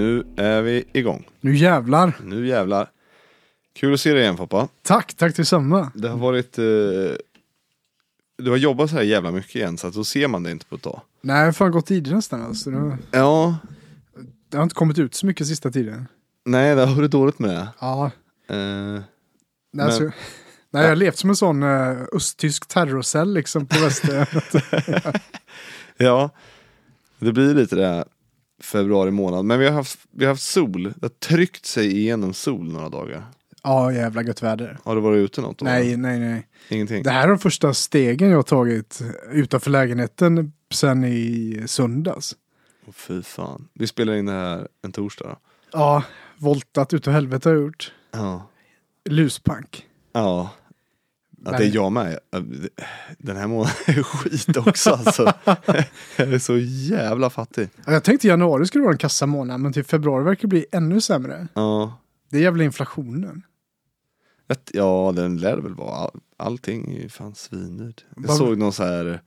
Nu är vi igång. Nu jävlar. Nu jävlar. Kul att se dig igen Foppa. Tack, tack detsamma. Det har varit... Eh, du har jobbat så här jävla mycket igen så att då ser man det inte på ett tag. Nej, jag har fan gått tidigt nästan alltså. Det, Ja, det har inte kommit ut så mycket sista tiden. nej det har varit dåligt med det. Ja. Eh, Nej, Men- alltså, nej, jag har levt som en sån uh, östtysk terrorcell liksom på väster. ja, det blir lite det här februari månad. Men vi har haft, vi har haft sol. Det har tryckt sig igenom sol några dagar. ja, jävla gött väder. Har du varit ute något då? Nej, nej, nej. Ingenting? Det här är de första stegen jag har tagit utanför lägenheten sen i söndags. Åh, fy fan. Vi spelar in det här en torsdag då. Ja, voltat utav helvete har jag gjort. Ja. Luspank. Ja. Att det är jag med. Den här månaden är skit också alltså. Jag är så jävla fattig. Ja, jag tänkte januari skulle vara en kassamånad, men till februari verkar bli ännu sämre. Ja. Det är jävla inflationen. Ett, ja, den lär väl vara. All, allting är ju fan svindyrt. Jag såg någon så här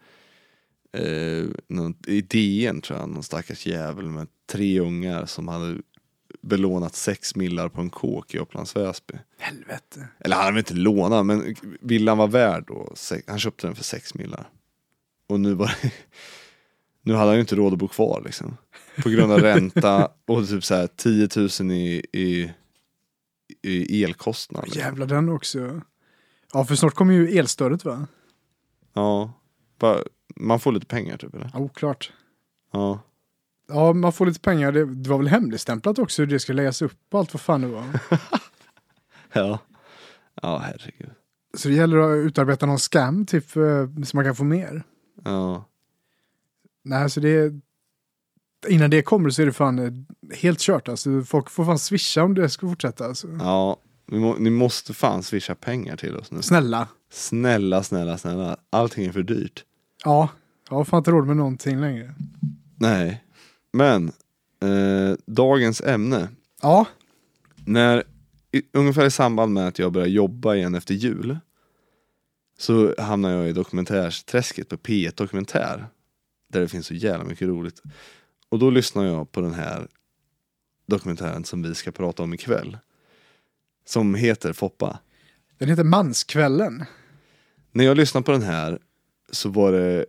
eh, någon, i DN tror jag, någon stackars jävel med tre ungar som hade belånat sex millar på en kåk i Upplands Väsby. Helvete. Eller han hade väl inte lånat, men villan var värd då. Han köpte den för sex millar. Och nu var det, Nu hade han ju inte råd att bo kvar liksom. På grund av ränta och typ så här 10 000 i, i, i elkostnad. Liksom. Jävlar den också. Ja, för snart kommer ju elstödet va? Ja. Bara, man får lite pengar typ eller? Ja, oklart. Ja. Ja, man får lite pengar. Det, det var väl hemligstämplat också hur det skulle läggas upp och allt vad fan det var. Ja. Ja, herregud. Så det gäller att utarbeta någon scam typ eh, så man kan få mer. Ja. Nej, så det är... Innan det kommer så är det fan eh, helt kört alltså. Folk får fan swisha om det ska fortsätta alltså. Ja. Ni, må, ni måste fan swisha pengar till oss nu. Snälla. Snälla, snälla, snälla. Allting är för dyrt. Ja, jag har fan inte råd med någonting längre. Nej. Men, eh, dagens ämne. Ja, När, i, ungefär i samband med att jag började jobba igen efter jul. Så hamnade jag i dokumentärsträsket på P1 Dokumentär. Där det finns så jävla mycket roligt. Och då lyssnar jag på den här dokumentären som vi ska prata om ikväll. Som heter Foppa. den heter Manskvällen. När jag lyssnade på den här så var det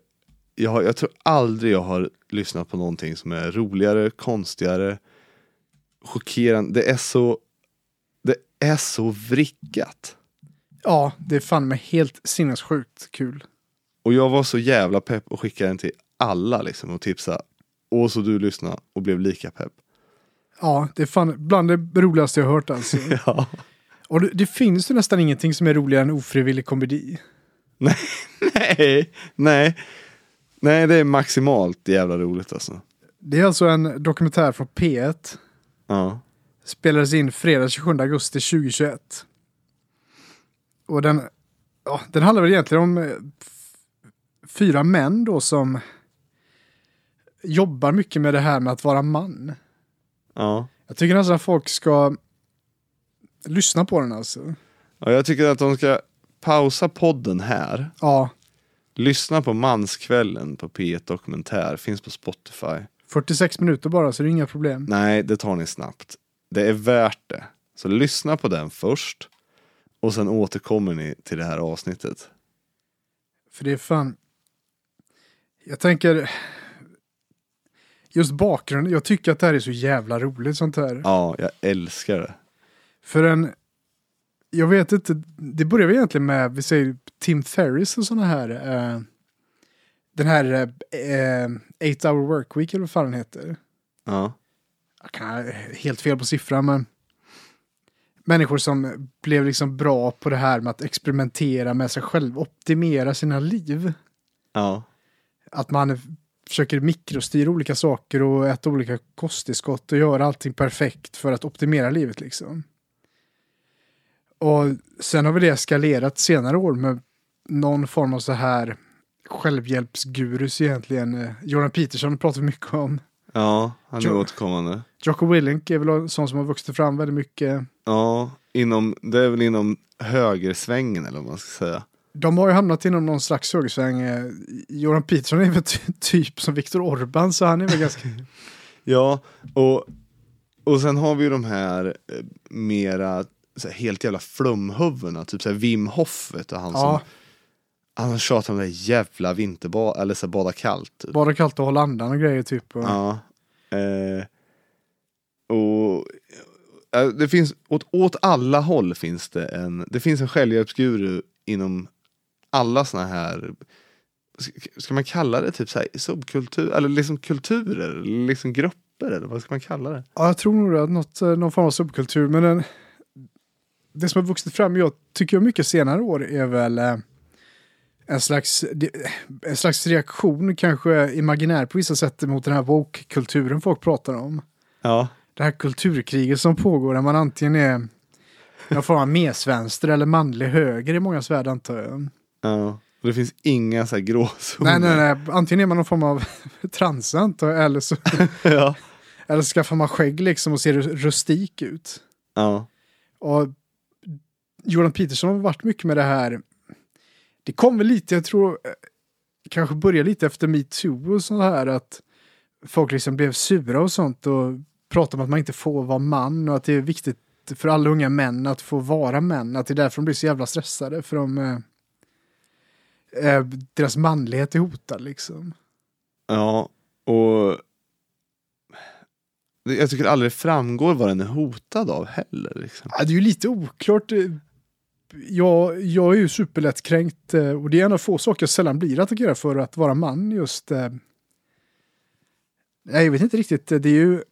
jag, jag tror aldrig jag har lyssnat på någonting som är roligare, konstigare, chockerande. Det är så Det är så vrickat. Ja, det är fan med helt sinnessjukt kul. Och jag var så jävla pepp och skickade den till alla liksom och tipsa. Och så du lyssnade och blev lika pepp. Ja, det är fan bland det roligaste jag hört alltså. Ja. Och det, det finns ju nästan ingenting som är roligare än ofrivillig komedi. Nej, nej. Nej, det är maximalt jävla roligt alltså. Det är alltså en dokumentär från P1. Ja. Spelades in fredag 27 augusti 2021. Och den, ja, den handlar väl egentligen om eh, fyra män då som jobbar mycket med det här med att vara man. Ja. Jag tycker nästan att folk ska lyssna på den alltså. ja. Jag tycker att de ska pausa podden här. Ja, Lyssna på Manskvällen på P1 Dokumentär. Finns på Spotify. 46 minuter bara så det är inga problem. Nej, det tar ni snabbt. Det är värt det. Så lyssna på den först. Och sen återkommer ni till det här avsnittet. För det är fan... Jag tänker... Just bakgrunden, jag tycker att det här är så jävla roligt sånt här. Ja, jag älskar det. För en... Jag vet inte, det börjar väl egentligen med, vi säger Tim Ferris och sådana här. Eh, den här eh, Eight Hour Work Week eller vad fan den heter. Ja. Jag kan ha helt fel på siffran men. Människor som blev liksom bra på det här med att experimentera med sig själv, optimera sina liv. Ja. att man försöker mikrostyra olika saker och äta olika kosttillskott och göra allting perfekt för att optimera livet liksom. Och sen har vi det eskalerat senare år med någon form av så här självhjälpsgurus egentligen. Eh, Jordan Peterson pratar vi mycket om. Ja, han är Jo. återkommande. Jocko Willink är väl en sån som har vuxit fram väldigt mycket. Ja, inom, det är väl inom högersvängen eller vad man ska säga. De har ju hamnat inom någon slags högersväng. Eh, Jordan Peterson är väl ty- typ som Viktor Orban så han är väl ganska... Ja, och och sen har vi ju de här eh, mera så här, helt jävla flumhuvudena, typ så här Wim Hof vet du, han Ja, som Han tjatar om det jävla vinterbad, eller så här, bada kallt. Typ. bara kallt att hålla andan och grejer typ. Och, Ja. Eh, och eh, det finns, åt, åt alla håll finns det en, det finns en självhjälpsguru inom alla såna här, ska- man kalla det typ så här subkultur, eller liksom kulturer, liksom grupper eller vad ska man kalla det? Ja, jag tror nog att något, eh, någon form av subkultur. Men den, det som har vuxit fram, jag tycker jag mycket senare år, är väl eh, en slags, en slags reaktion, kanske imaginär på vissa sätt, mot den här woke-kulturen folk pratar om. Ja. Det här kulturkriget som pågår, där man antingen är någon form av mesvänster eller manlig höger i många värld antar jag. ja. Och det finns inga så här Nej, gråzoner. nej, nej. Antingen är man någon form av transa antar jag, eller så, ja. eller så skaffar man skägg liksom och ser rustik ut. ja. Och Jordan Peterson har varit mycket med det här. Det kom väl lite, jag tror, eh, kanske började lite efter metoo och sånt här att folk liksom blev sura och sånt och pratade om att man inte får vara man och att det är viktigt för alla unga män att få vara män. Att det är därför de blir så jävla stressade för de, eh, eh, deras manlighet är hotad liksom. Ja, och jag tycker aldrig det framgår vad den är hotad av heller. Liksom. Ja, det är ju lite oklart. Jag, jag är ju superlättkränkt eh, och det är en av få saker jag sällan blir attackerad för att vara man just. eh. Nej, jag vet inte riktigt. Det är ju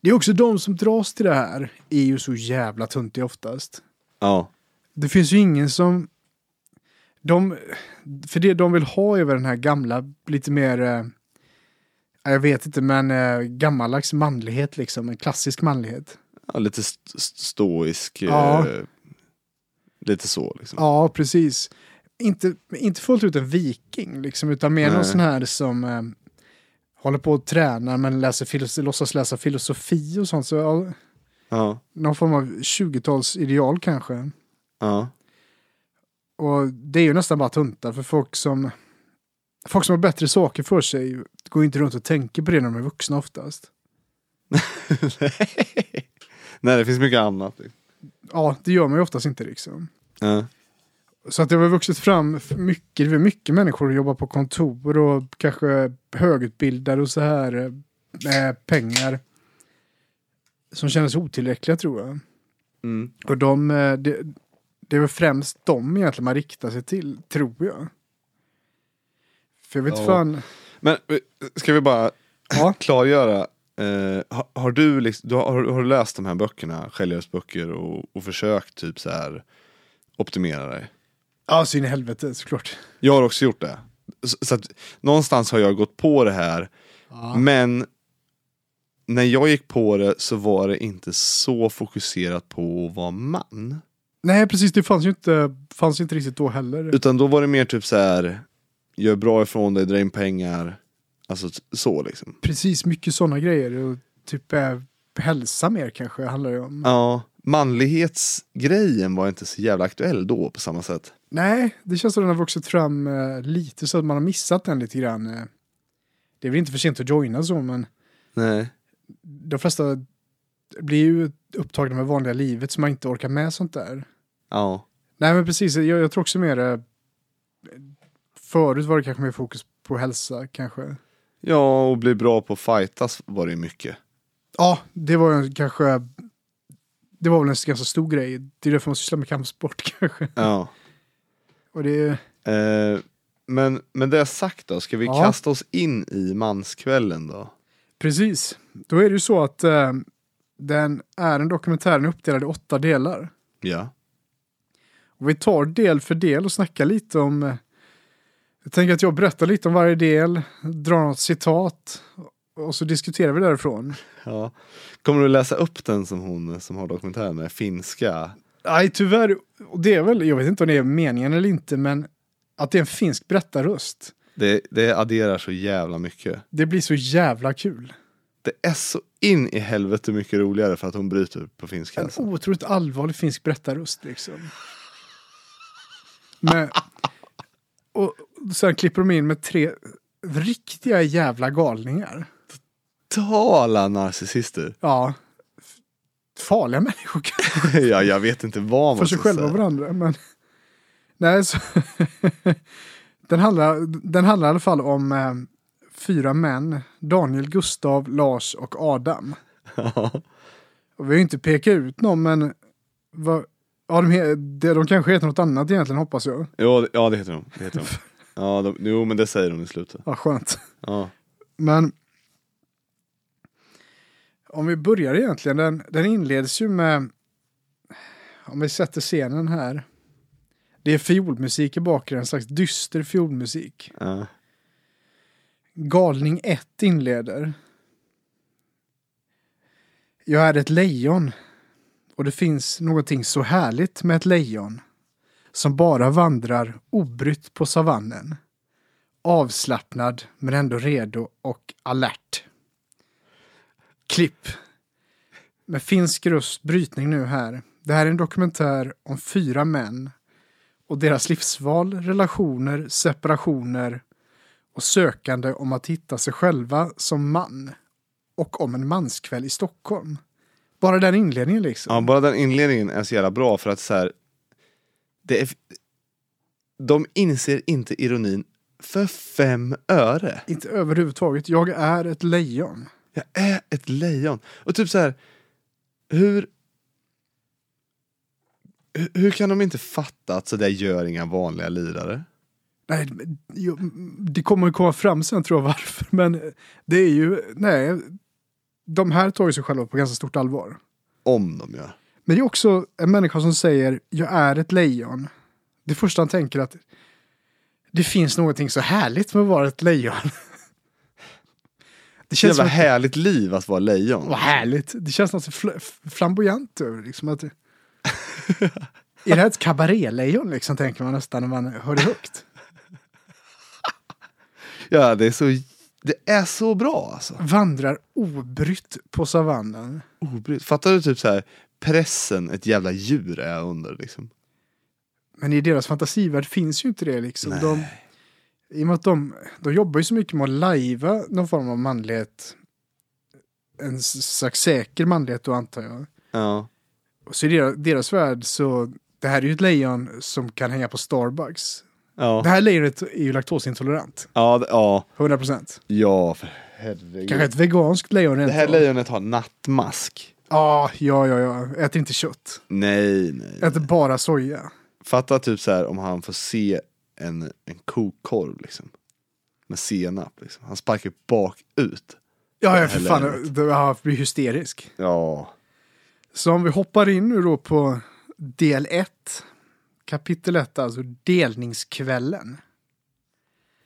det är också de som dras till det här är ju så jävla tuntiga oftast. Ja, Det finns ju ingen som... De, för det de vill ha är väl den här gamla, lite mer... eh, Jag vet inte, men eh, gammaldags manlighet liksom. En klassisk manlighet. ja lite st- stoisk. Ja. Eh, lite så liksom. Ja, precis. Inte, inte fullt ut en viking, liksom, utan mer Nej. någon sån här som eh, håller på och tränar men läser filos- låtsas läsa filosofi och sånt. Så, ja, Ja, någon form av 20-talsideal kanske. ja, Och det är ju nästan bara tuntar för folk som Folk som har bättre saker för sig går inte runt och tänker på det när de är vuxna oftast. Nej, det finns mycket annat. Ja, det gör man ju oftast inte liksom. Ja, Så att det har vuxit fram mycket, det är mycket människor som jobbar på kontor och kanske högutbildade och så här eh, med pengar. Som känner sig otillräckliga tror jag. mm. Och de, eh, det, det är väl främst de egentligen man riktar sig till, tror jag. För jag vet Ja. fan. Men eh, ska vi bara Ja, klargöra. Eh, har, har, du liksom, du har, har, du läst de här böckerna, självhjälpsböcker och, och försökt typ så här optimera dig? ja så in i helvete såklart. Jag har också gjort det. Så, så att någonstans har jag gått på det här, Ja. men när jag gick på det så var det inte så fokuserat på att vara man. Nej, precis. Det fanns ju inte, fanns inte riktigt då heller. Utan då var det mer typ så här, gör bra ifrån dig, dra in pengar. Alltså så liksom. Precis, mycket sådana grejer. Och typ eh, hälsa mer kanske handlar det om. Ja, manlighetsgrejen var inte så jävla aktuell då på samma sätt. Nej, det känns som den har vuxit fram eh, lite så att man har missat den lite grann. Eh. Det är väl inte för sent att joina så, men Nej. de flesta blir ju upptagna med vanliga livet så man inte orkar med sånt där. Ja. Nej, men precis. Jag, jag tror också mer... Eh, förut var det kanske mer fokus på hälsa, kanske. Ja, och bli bra på att fightas var det mycket. Ja, det var ju kanske... Det var väl en ganska stor grej. Det är därför man sysslar med kampsport kanske. Ja. Och det är... Eh, men med det sagt då, ska vi Ja. kasta oss in i manskvällen då? Precis. Då är det ju så att eh, den är en dokumentären uppdelad i åtta delar. Ja. Och vi tar del för del och snackar lite om... Jag tänker att jag berättar lite om varje del, drar något citat och så diskuterar vi därifrån. ja. Kommer du läsa upp den som hon som har dokumentären med finska? Nej, tyvärr. Det är väl, jag vet inte om det är meningen eller inte, men att det är en finsk berättarröst. Det, det adderar så jävla mycket. Det blir så jävla kul. Det är så in i helvete mycket roligare för att hon bryter på finska. En Alltså. otroligt allvarlig finsk berättarröst liksom. Men, och sen klipper de in med tre riktiga jävla galningar. Tala narcissister. Ja, farliga människor ja, jag vet inte vad man för sig själva och varandra. Men, nej, så, den, handlar, den handlar i alla fall om eh, fyra män. Daniel, Gustav, Lars och Adam. Och vi har ju inte pekat ut någon, men vad, ja, de, de, de kanske heter något annat egentligen, hoppas jag. ja, det- ja, det heter de. Det heter de. Ja, de, jo, men det säger de i slutet. Ja, skönt. Ja. Men om vi börjar egentligen, den, den inleds ju med, om vi sätter scenen här. Det är fiolmusik i bakgrunden, en slags dyster fiolmusik. Ja. Galning 1 inleder. Jag är ett lejon. Och det finns någonting så härligt med ett lejon. Som bara vandrar obrytt på savannen. Avslappnad men ändå redo och alert. Klipp. Med finsk röst brytning nu här. Det här är en dokumentär om fyra män och deras livsval, relationer, separationer och sökande om att hitta sig själva som man och om en manskväll i Stockholm. Bara den inledningen liksom. ja, bara den inledningen är så jävla bra för att så här, det är, De inser inte ironin för fem öre. Inte överhuvudtaget. Jag är ett lejon. Jag är ett lejon. Och typ så här, hur... hur- kan de inte fatta att så där gör inga vanliga lirare? Nej, det kommer att komma fram sen tror jag varför. Men det är ju, nej, de här tar ju sig själva på ganska stort allvar. Om de gör. Men det är också en människa som säger jag är ett lejon. Det första han tänker att det finns någonting så härligt med att vara ett lejon. Det känns jävla som att, härligt liv att vara lejon. vad härligt. Det känns något fl- flamboyant över liksom att Är det här ett kabarélejon liksom tänker man nästan när man hör det högt. Ja, det är så, det är så bra alltså. Vandrar obrytt på savannen. Obryt. Fattar du typ så här pressen ett jävla djur är under liksom? Men i deras fantasivärld finns ju inte det liksom. Nej. De, I och med att de, de jobbar ju så mycket med att lajva någon form av manlighet. En slags säker manlighet då antar jag. Ja. Och så i deras, deras värld så, det här är ju ett lejon som kan hänga på Starbucks. Ja. Det här lejonet är ju laktosintolerant. Ja, det- ja, 100 procent. ja för herregud. Kanske ett veganskt lejon Det här lejonet har nattmask. Ja, ja, ja, ja. Äter inte kött. Nej, nej. Äter bara soja. Fatta typ så här om han får se en, en kokorv liksom. Med senap liksom. Han sparkar bakut. Ja, ja för fan. jag blir hysterisk. Ja. Så om vi hoppar in nu då på del 1. Kapitel 1, alltså delningskvällen.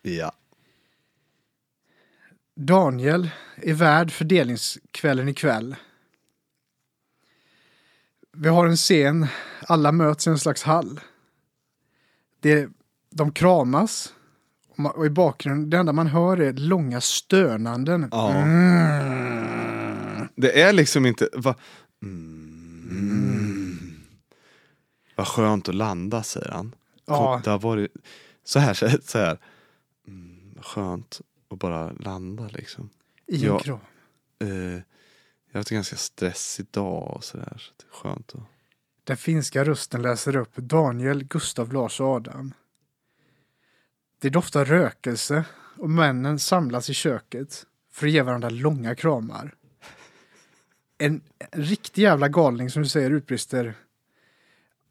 Ja. Daniel är värd för delningskvällen ikväll. Vi har en scen, alla möts i en slags hall. Det, de kramas och i bakgrunden, det enda man hör är långa stönanden. Ja. Mm. Det är liksom inte... Va? Mm. Vad skönt att landa, säger han. Ja, Det har varit så här, så här. Mm, skönt att bara landa liksom. i en ja. kram. Eh, jag har haft en ganska stressig dag och sådär. Så det är skönt att... Den finska rösten läser upp Daniel, Gustav, Lars och Adam. Det doftar rökelse och männen samlas i köket för att ge varandra långa kramar. En, en riktig jävla galning som du säger utbrister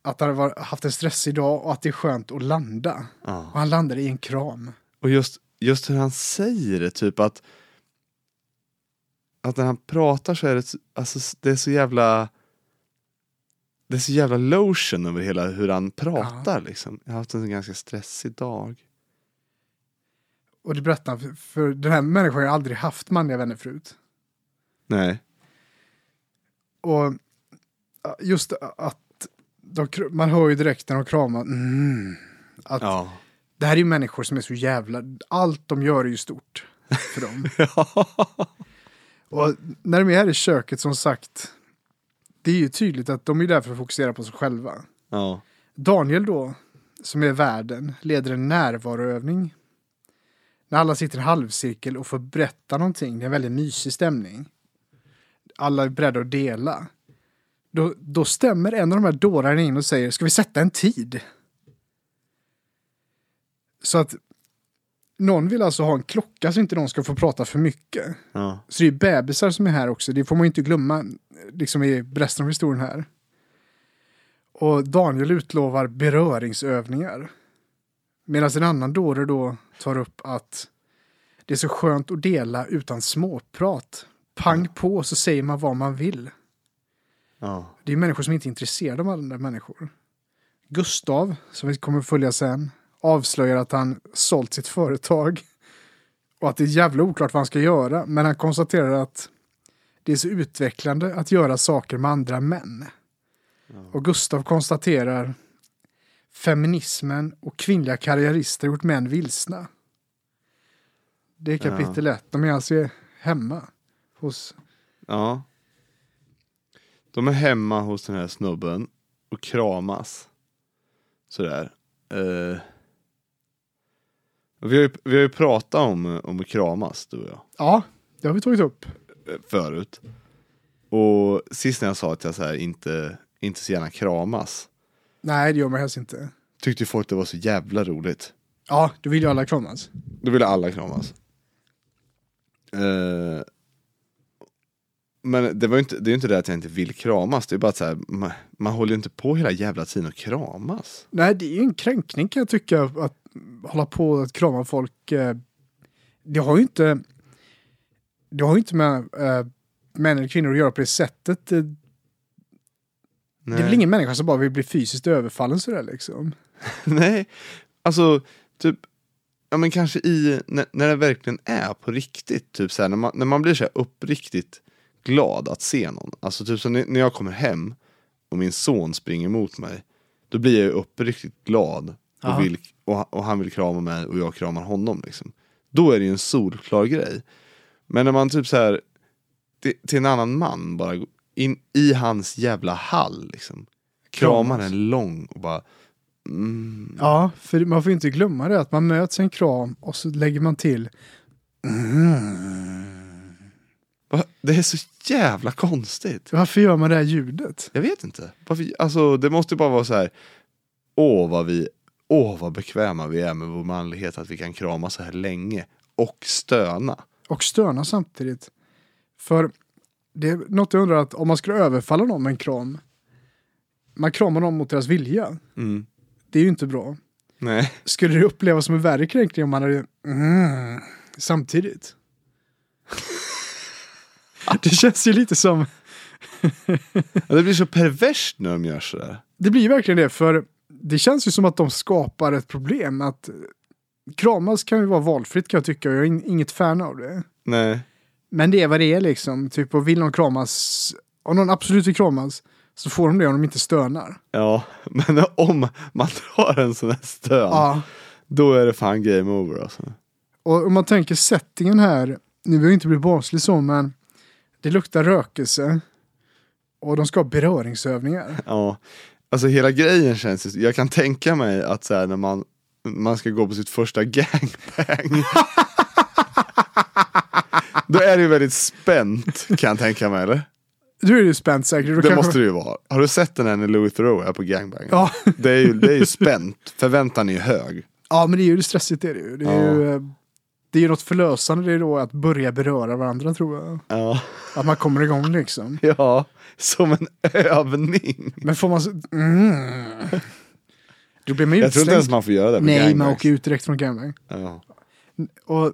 att han har haft en stressig dag och att det är skönt att landa. Och Ja. han landar i en kram. Och just, just hur han säger det, typ att att när han pratar så är det, så- alltså, det är så jävla det är så jävla lotion över hela hur han pratar liksom. Jag har haft en ganska stressig dag. Och det berättar för, för den här människan har aldrig haft manliga vänner förut. Nej. Och ja, just att de, man hör ju direkt när de kramar, mm, att Ja. det här är ju människor som är så jävla, allt de gör är ju stort för dem. Och när de är här i köket som sagt, det är ju tydligt att de är där för att fokusera på sig själva. ja. Daniel då, som är värden, leder en närvaroövning. När alla sitter i halvcirkel och får berätta någonting. Det är en väldigt mysig stämning. Alla är beredda att dela. Då, då stämmer en av de här dårarna in och säger, ska vi sätta en tid? Så att någon vill alltså ha en klocka så inte någon ska få prata för mycket. Ja. Så det är bebisar som är här också, det får man ju inte glömma liksom i resten av historien här. Och Daniel utlovar beröringsövningar. Medan en annan dåre då tar upp att det är så skönt att dela utan småprat. Pang på så säger man vad man vill. Ja. Det är människor som inte är intresserade av andra människor. Gustav, som vi kommer följa sen, avslöjar att han sålt sitt företag. Och att det är jävla oklart vad han ska göra. Men han konstaterar att det är så utvecklande att göra saker med andra män. Och Gustav konstaterar feminismen och kvinnliga karriärister gjort män vilsna. Det är kapitel ett. De är alltså hemma hos... ja. De är hemma hos den här snubben och kramas. Sådär. Eh. Vi har, ju, vi har ju pratat om, om att kramas, du och jag. Ja, det har vi tagit upp. eh, förut. Och sist när jag sa att jag så här inte, inte så gärna kramas. Nej, det gör man helst inte. Tyckte ju folk det var så jävla roligt. Ja, du vill ju alla kramas. Då ville alla kramas. Eh, men det, var ju inte, det är ju inte det att jag inte vill kramas. Det är bara att så här, man, man håller ju inte på hela jävla tiden och kramas. Nej, det är ju en kränkning kan jag tycka att hålla på att krama folk. eh, Det har ju inte... Det har ju inte med eh, män eller kvinnor att göra på det sättet. Det, det är väl ingen människa som bara vill bli fysiskt överfallen sådär liksom. Nej, alltså typ, ja men kanske i, när, när det verkligen är på riktigt, typ så här, när, man, när man blir så här uppriktigt glad att se någon. Alltså typ så när, när jag kommer hem och min son springer mot mig, då blir jag ju uppriktigt glad. Och, vill, och, och han vill krama mig och jag kramar honom liksom. Då är det ju en solklar grej. Men när man typ så här till, till en annan man bara in i hans jävla hall liksom. Kramar en lång och bara mm, Ja, för man får inte glömma det att man möts en kram och så lägger man till Va? Det är så jävla konstigt. Varför gör man det här ljudet? Jag vet inte. Varför, alltså, det måste bara vara så här. Åh vad vi, åh vad bekväma vi är med vår manlighet att vi kan krama så här länge. Och stöna. Och stöna samtidigt. För det är något jag undrar att om man skulle överfalla någon med en kram. Man kramar någon mot deras vilja. Mm. Det är ju inte bra. Nej. Skulle det upplevas som en värre kränkning om man hade mm, samtidigt? det känns ju lite som, Det blir så perverst när de gör sådär. det blir verkligen det för det känns ju som att de skapar ett problem att kramas kan ju vara valfritt kan jag tycka och jag är in- inget fan av det. Nej. Men det är vad det är liksom, typ och vill någon kramas, om någon absolut vill kramas så får de det om de inte stönar. Ja, men om man drar en sån här stön. Ja. Då är det fan game over alltså. Och om man tänker settingen här, nu vill jag inte bli barnslig så, men det luktar rökelse och de ska ha beröringsövningar. Ja, alltså hela grejen känns jag kan tänka mig att så här, när man, man ska gå på sitt första gangbang Då är det ju väldigt spänt kan jag tänka mig eller? Du är ju spänt säkert. Det kanske- måste det ju vara. Har du sett den här när Louis Theroux är på gangbang? Ja. Det är ju, det är ju spänt, förväntan är ju hög. ja, men det är ju stressigt. Det är, det ju. Det är, Ja. ju, eh, det är ju något förlösande det är då att börja beröra varandra tror jag. Ja, Att man kommer igång liksom. ja som en övning. Men får man... så- Mm. Då blir man ju Jag tror inte ens man får göra det på Nej, man åker ut direkt från gangbang. Ja. Och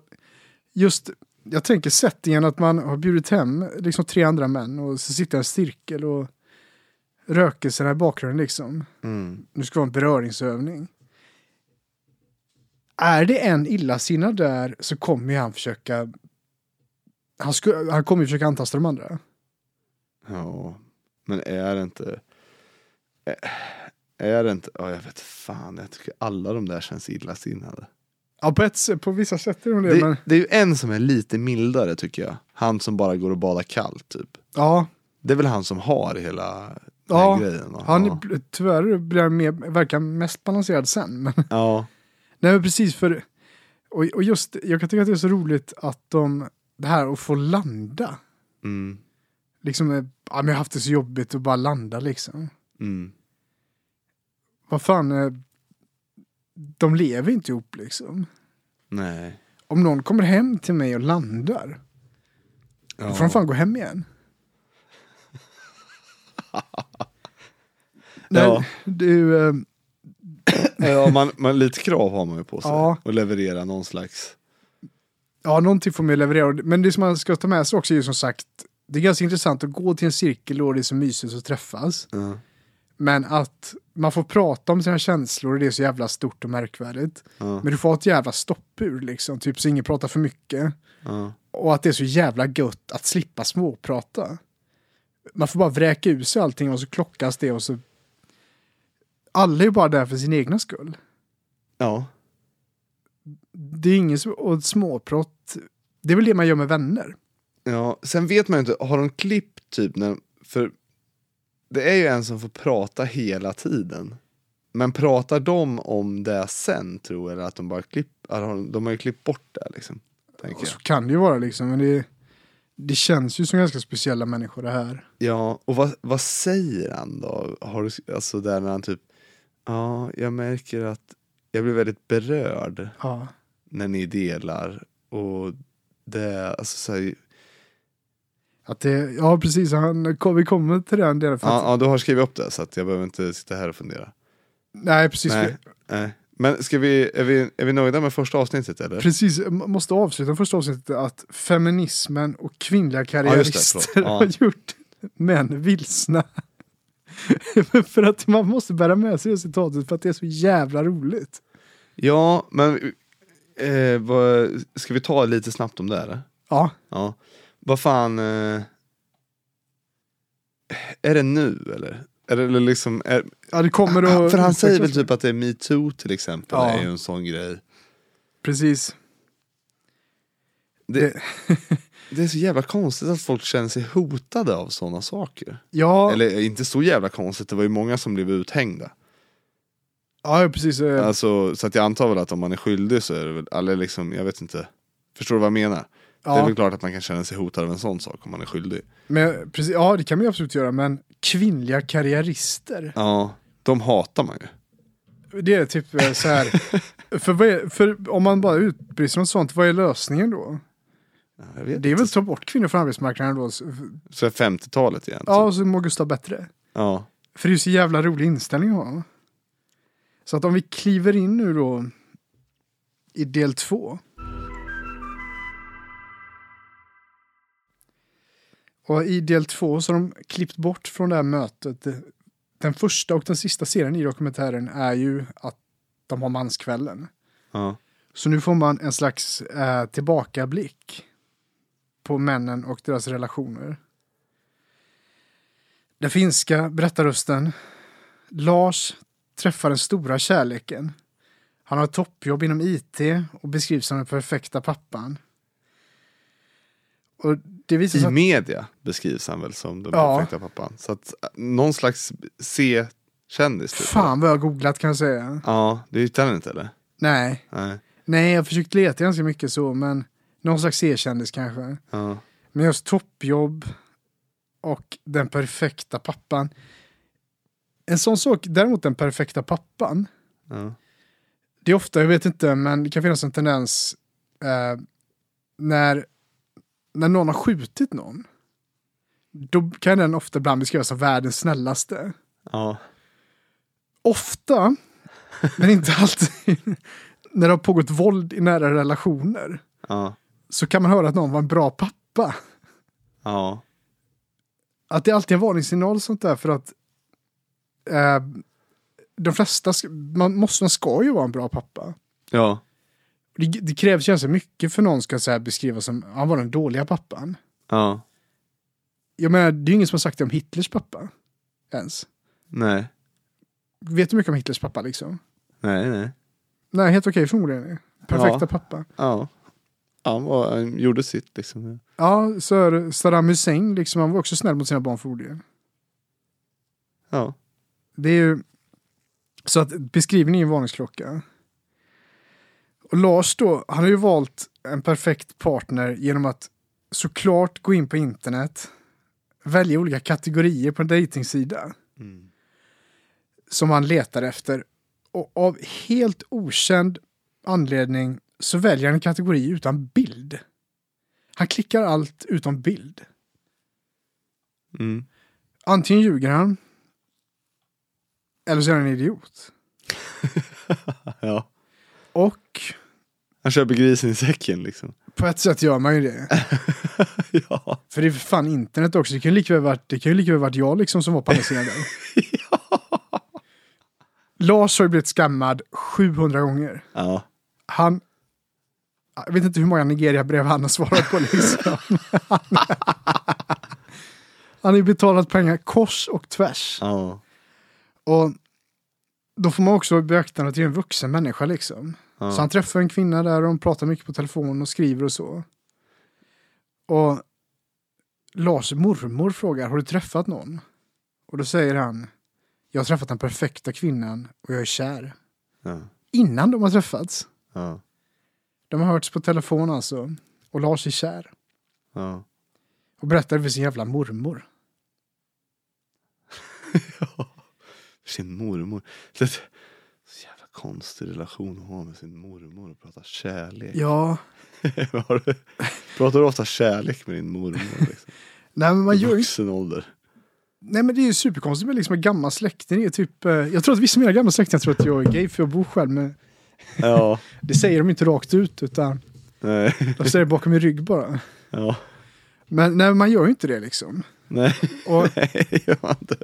just, jag tänker settingen att man har bjudit hem liksom tre andra män och så sitter en cirkel och rökelserna i bakgrunden liksom. Mm. Nu ska vara en beröringsövning. Är det en illasinnad där så kommer ju han försöka han, sku, han kommer ju försöka antasta de andra. Ja, men är det inte... är- Är det inte... Ja, jag vet fan. Jag tycker alla de där känns illasinnade. Ja, på, ett, på vissa sätt är de det, Det, men det är ju en som är lite mildare tycker jag. Han som bara går och badar kallt typ. ja, Det är väl han som har hela Ja, grejen han bl- tyvärr blir han mer, verkar mest balanserad sen. Men, ja. nej, men precis för, och, och just, jag kan tycka att det är så roligt att de, det här att få landa. Mm. Liksom, eh, ja, men jag har haft det så jobbigt att bara landa liksom. Mm. Vad fan, eh, de lever inte ihop liksom. Nej. Om någon kommer hem till mig och landar, då får de fan gå hem igen. Nej, Ja. du, eh, Ja, man, man, lite krav har man ju på sig. Ja. Och leverera någon slags... ja, någonting får man ju leverera. Men det som man ska ta med sig också är ju som sagt, det är ganska intressant att gå till en cirkel och det är så mysigt att träffas. Ja. Men att man får prata om sina känslor och det är så jävla stort och märkvärdigt. Ja. Men du får ha ett jävla stoppur liksom, typ så ingen pratar för mycket. Ja. Och att det är så jävla gött att slippa småprata. Man får bara vräka ur sig allting och så klockas det och så... Alla är ju bara där för sin egna skull. ja. Det är ingen som... Och småprat, det är väl det man gör med vänner. Ja, sen vet man ju inte, har de klippt typ när, för det är ju en som får prata hela tiden. Men pratar de om det sen tror jag, eller att de bara klipp, de, har ju klippt bort det liksom. Och så kan det ju vara liksom, men det, det känns ju som ganska speciella människor det här. Ja, och vad, vad säger han då? Har du, alltså där när han typ, ja, jag märker att jag blir väldigt berörd Ja. när ni delar. Och det, alltså så här, Att det, ja, precis. Han, vi kommer till den delen. För att, ja, ja, du har skrivit upp det så att jag behöver inte sitta här och fundera. Nej, precis. Nej, nej. Men ska vi, är, vi, är vi nöjda med första avsnittet eller? Precis, måste avsluta första avsnittet att feminismen och kvinnliga det, karriärister. Ja. har gjort män vilsna. för att man måste bära med sig det citatet för att det är så jävla roligt. Ja, men eh, vad, ska vi ta lite snabbt om det eller? Ja, Ja. Vad fan, eh, är det nu eller? Är det eller liksom, är, ja det kommer att... för han säger väl typ att det är metoo till exempel, Ja. är ju en sån grej. Precis. Det, det är så jävla konstigt att folk känner sig hotade av sådana saker. Ja, Eller inte så jävla konstigt, det var ju många som blev uthängda. ja precis. eh, Alltså, så att jag antar väl att om man är skyldig så är det väl, eller liksom, jag vet inte. Förstår du vad jag menar? Det är väl klart att man kan känna sig hotad av en sån sak om man är skyldig. men, precis, ja, det kan man ju absolut göra, men kvinnliga karriärister. Ja, de hatar man ju. Det är typ eh, så här. för, är, för om man bara utbrister något sånt, vad är lösningen då? Det är väl att ta bort kvinnor från arbetsmarknaden då? Så- Så är 50-talet igen. Ja, Ja. och så mår Gustav bättre. ja. För det är ju så jävla rolig inställning att ha. Så att om vi kliver in nu då i del två. Och i del två så har de klippt bort från det här mötet. Den första och den sista serien i dokumentären är ju att de har manskvällen. ja. Så nu får man en slags eh, tillbakablick på männen och deras relationer. Den finska berättarrösten Lars träffar den stora kärleken. Han har ett toppjobb inom IT och beskrivs som den perfekta pappan. Och det visar I att, media beskrivs han väl som den Ja. perfekta pappan. Så att äh, någon slags C-kändis typ. fan vad jag har googlat kan jag säga. Ja, det hittar han inte eller? Nej, Nej. nej jag har försökt leta ganska mycket så men någon slags C-kändis kanske. Ja. Men just toppjobb och den perfekta pappan. En sån sak, däremot den perfekta pappan. Ja. Det är ofta, jag vet inte, men det kan finnas en tendens eh, när, när någon har skjutit någon. Då kan den ofta ibland beskrivas som världens snällaste. ja. Ofta, men inte alltid, när det har pågått våld i nära relationer Ja. så kan man höra att någon var en bra pappa. Ja. att det alltid är varningssignal sånt där för att eh, de flesta, man, måste, man ska ju vara en bra pappa. Ja. Det, det krävs ju ganska mycket för någon ska så beskriva som han var den dåliga pappan. Ja. Jag menar, det är ju ingen som har sagt det om Hitlers pappa. Ens. Nej. Vet du mycket om Hitlers pappa liksom? Nej, nej. Nej, helt okej förmodligen. Perfekta Ja. pappa. Ja. Han, var, han gjorde sitt liksom. Ja, så är Saddam Hussein, liksom, han var också snäll mot sina barn förmodligen. Ja. Det är ju... Så att beskrivningen är en varningsklocka. Och Lars då, han har ju valt en perfekt partner genom att såklart gå in på internet, välja olika kategorier på en dejtingsida Mm. som han letar efter. Och av helt okänd anledning så väljer han en kategori utan bild. Han klickar allt utom bild. Mm. Antingen ljuger han. Eller så är han en idiot. Ja. Och Han köper grisen i säcken liksom. på ett sätt gör man ju det. ja. För det är för fan internet också. Det kan ju lika väl varit, det kan ju lika väl varit jag liksom som var på andra sidan där. Lars har ju blivit skammad 700 gånger. Ja. Han... Jag vet inte hur många Nigeria-brev han har svarat på liksom. han har ju betalat pengar kors och tvärs. Ja. Och då får man också beakta att det är en vuxen människa liksom. Ja. Så han träffar en kvinna där och de pratar mycket på telefon och skriver och så. Och Lars mormor frågar, har du träffat någon? Och då säger han, jag har träffat den perfekta kvinnan och jag är kär. Ja. Innan de har träffats. Ja. De har hörts på telefon alltså. Och Lars är kär. Ja. Och berättar för sin jävla mormor. Sin mormor. Det konstig relation att ha med sin mormor och prata kärlek. Ja, Har Pratar du ofta kärlek med din mormor? Liksom? nej men man I gör vuxen ålder. Nej men det är ju superkonstigt med liksom en gammal släkting. Det är typ, eh, jag tror att vissa av mina gamla släktingar tror att jag är gay för jag bor själv. Men Ja. det säger de inte rakt ut utan Nej. de säger det bakom min rygg bara. Ja. Men nej, man gör ju inte det liksom. Nej. Och Nej, gör man inte.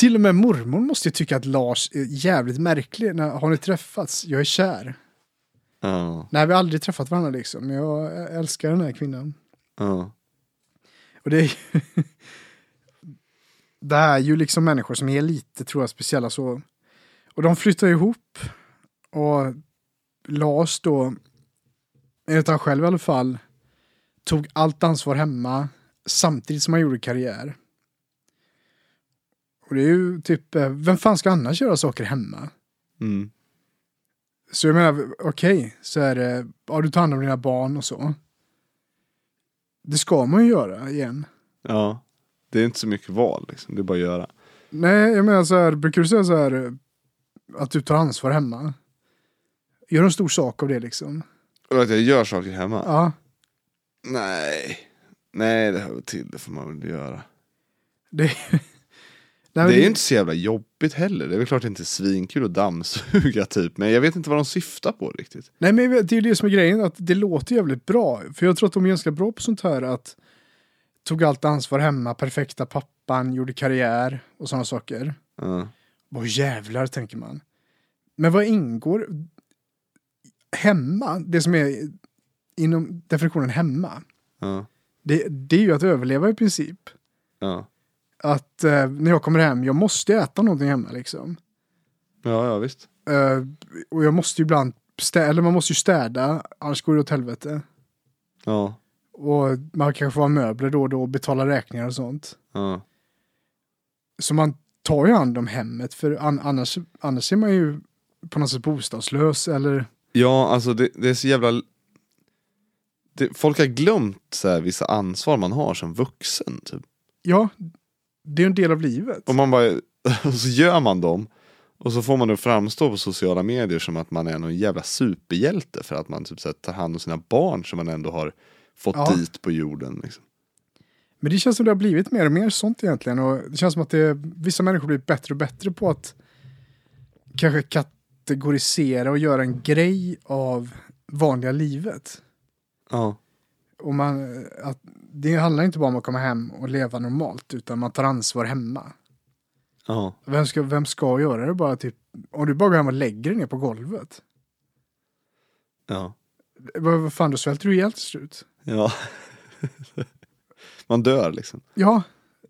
Till och med mormor måste ju tycka att Lars är jävligt märklig. När, har ni träffats? Jag är kär. Ja. Nej, vi har aldrig träffat varandra liksom. Men jag älskar den här kvinnan. Ja. Och det är ju... det är ju liksom människor som är lite, tror jag, speciella så. Och de flyttar ihop. Och Lars då, enligt han själv i alla fall, tog allt ansvar hemma samtidigt som han gjorde karriär. Och det är ju typ, eh, vem fan ska annars göra saker hemma? Mm. Så jag menar, okej, så är det, ja du tar hand om dina barn och så. Det ska man ju göra igen. Ja. Det är inte så mycket val liksom. Det är bara att göra. Nej, jag menar så här, brukar du säga så här att du tar ansvar hemma? Gör en stor sak av det liksom. Och att jag gör saker hemma? Ja, Nej. Nej, det hör väl till. Det får man väl göra. det... Nej, det är ju inte så jävla jobbigt heller. Det är väl klart inte svinkul att dammsuga typ. Men jag vet inte vad de syftar på riktigt. Nej, men det är ju det som är grejen, att det låter jävligt bra. För jag tror att de är ganska bra på sånt här att tog allt ansvar hemma, perfekta pappan, gjorde karriär och sådana saker. Ja. Vad jävlar, tänker man. Men vad ingår hemma, det som är inom definitionen hemma, Ja. det, det är ju att överleva i princip. Ja. Att eh, när jag kommer hem, jag måste äta någonting hemma liksom. Ja, ja visst. Eh, och jag måste ju ibland städa, eller man måste ju städa, annars går det åt helvete. Ja. Och man kanske får ha möbler då och då och betala räkningar och sånt. Ja. Så man tar ju hand om hemmet för an, annars, annars är man ju på något sätt bostadslös eller Ja, alltså det, det är så jävla... Det, folk har glömt så här, vissa ansvar man har som vuxen. Typ. ja, det är en del av livet. Och man bara... Och så gör man dem. Och så får man att framstå på sociala medier som att man är någon jävla superhjälte för att man typ så här, tar hand om sina barn som man ändå har fått Ja. dit på jorden. Liksom. Men det känns som det har blivit mer och mer sånt egentligen. Och det känns som att det, vissa människor blir bättre och bättre på att kanske kategorisera och göra en grej av vanliga livet. Ja. Och man, att det handlar inte bara om att komma hem och leva normalt, utan man tar ansvar hemma. Ja. Vem ska, vem ska göra det bara typ, om du bara går hem och lägger dig ner på golvet. Ja. Vad, vad fan, då svälter du ihjäl till slut. Ja. man dör liksom. Ja,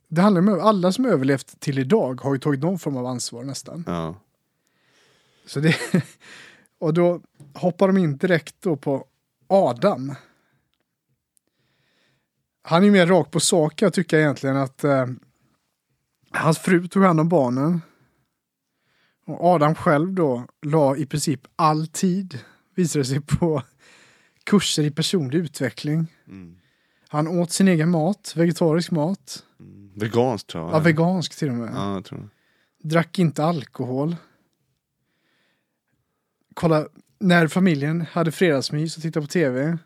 det handlar om alla som överlevt till idag har ju tagit någon form av ansvar nästan. Ja. Så det, och då hoppar de in direkt då på Adam. Han är mer rakt på sak jag tycker egentligen att eh, hans fru tog hand om barnen. Och Adam själv då la i princip all tid, visade sig på kurser i personlig utveckling. Mm. Han åt sin egen mat, vegetarisk mat. Mm. Veganskt tror jag. Ja, vegansk till och med. Ja, jag tror. Drack inte alkohol. Kolla, när familjen hade fredagsmys och tittade på tv,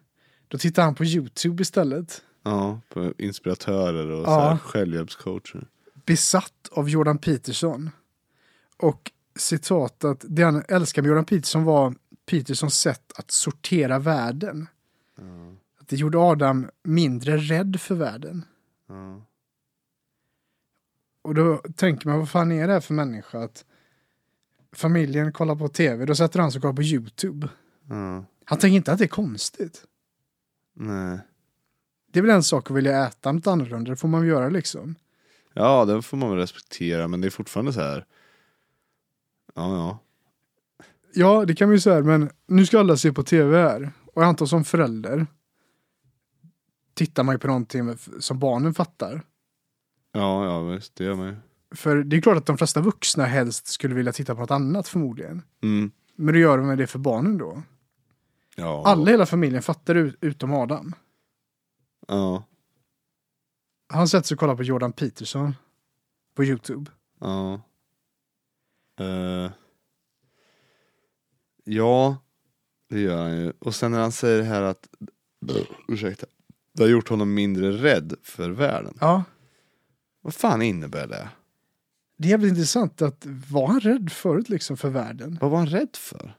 då tittade han på YouTube istället. Ja, på inspiratörer och Ja. så självhjälpscoacher. Besatt av Jordan Peterson. Och citatet, det han älskar med Jordan Peterson var Petersons sätt att sortera världen. Ja, Att det gjorde Adam mindre rädd för världen. ja. Och då tänker man, vad fan är det här för människa? Att familjen kollar på tv, då sätter han sig och kollar på YouTube. ja. Han tänker inte att det är konstigt. Nej. Det är väl en sak att vilja äta något annorlunda, det får man göra liksom. Ja, det får man väl respektera, men det är fortfarande så här. Ja, ja. Ja, det kan vi ju säga, men nu ska alla se på tv här. Och jag antar som förälder tittar man ju på någonting som barnen fattar. Ja, ja visst, det gör man ju. För det är klart att de flesta vuxna helst skulle vilja titta på något annat förmodligen. Mm. Men då gör de det för barnen då. Ja. Alla i hela familjen fattar ut, utom Adam. Ja, Han sätter sig och kollar på Jordan Peterson på YouTube. ja. Eh. ja, det gör han ju. Och sen när han säger det här att, ursäkta, det har gjort honom mindre rädd för världen. Ja, Vad fan innebär det? det är jävligt intressant att var han rädd förut liksom för världen? Vad var han rädd för?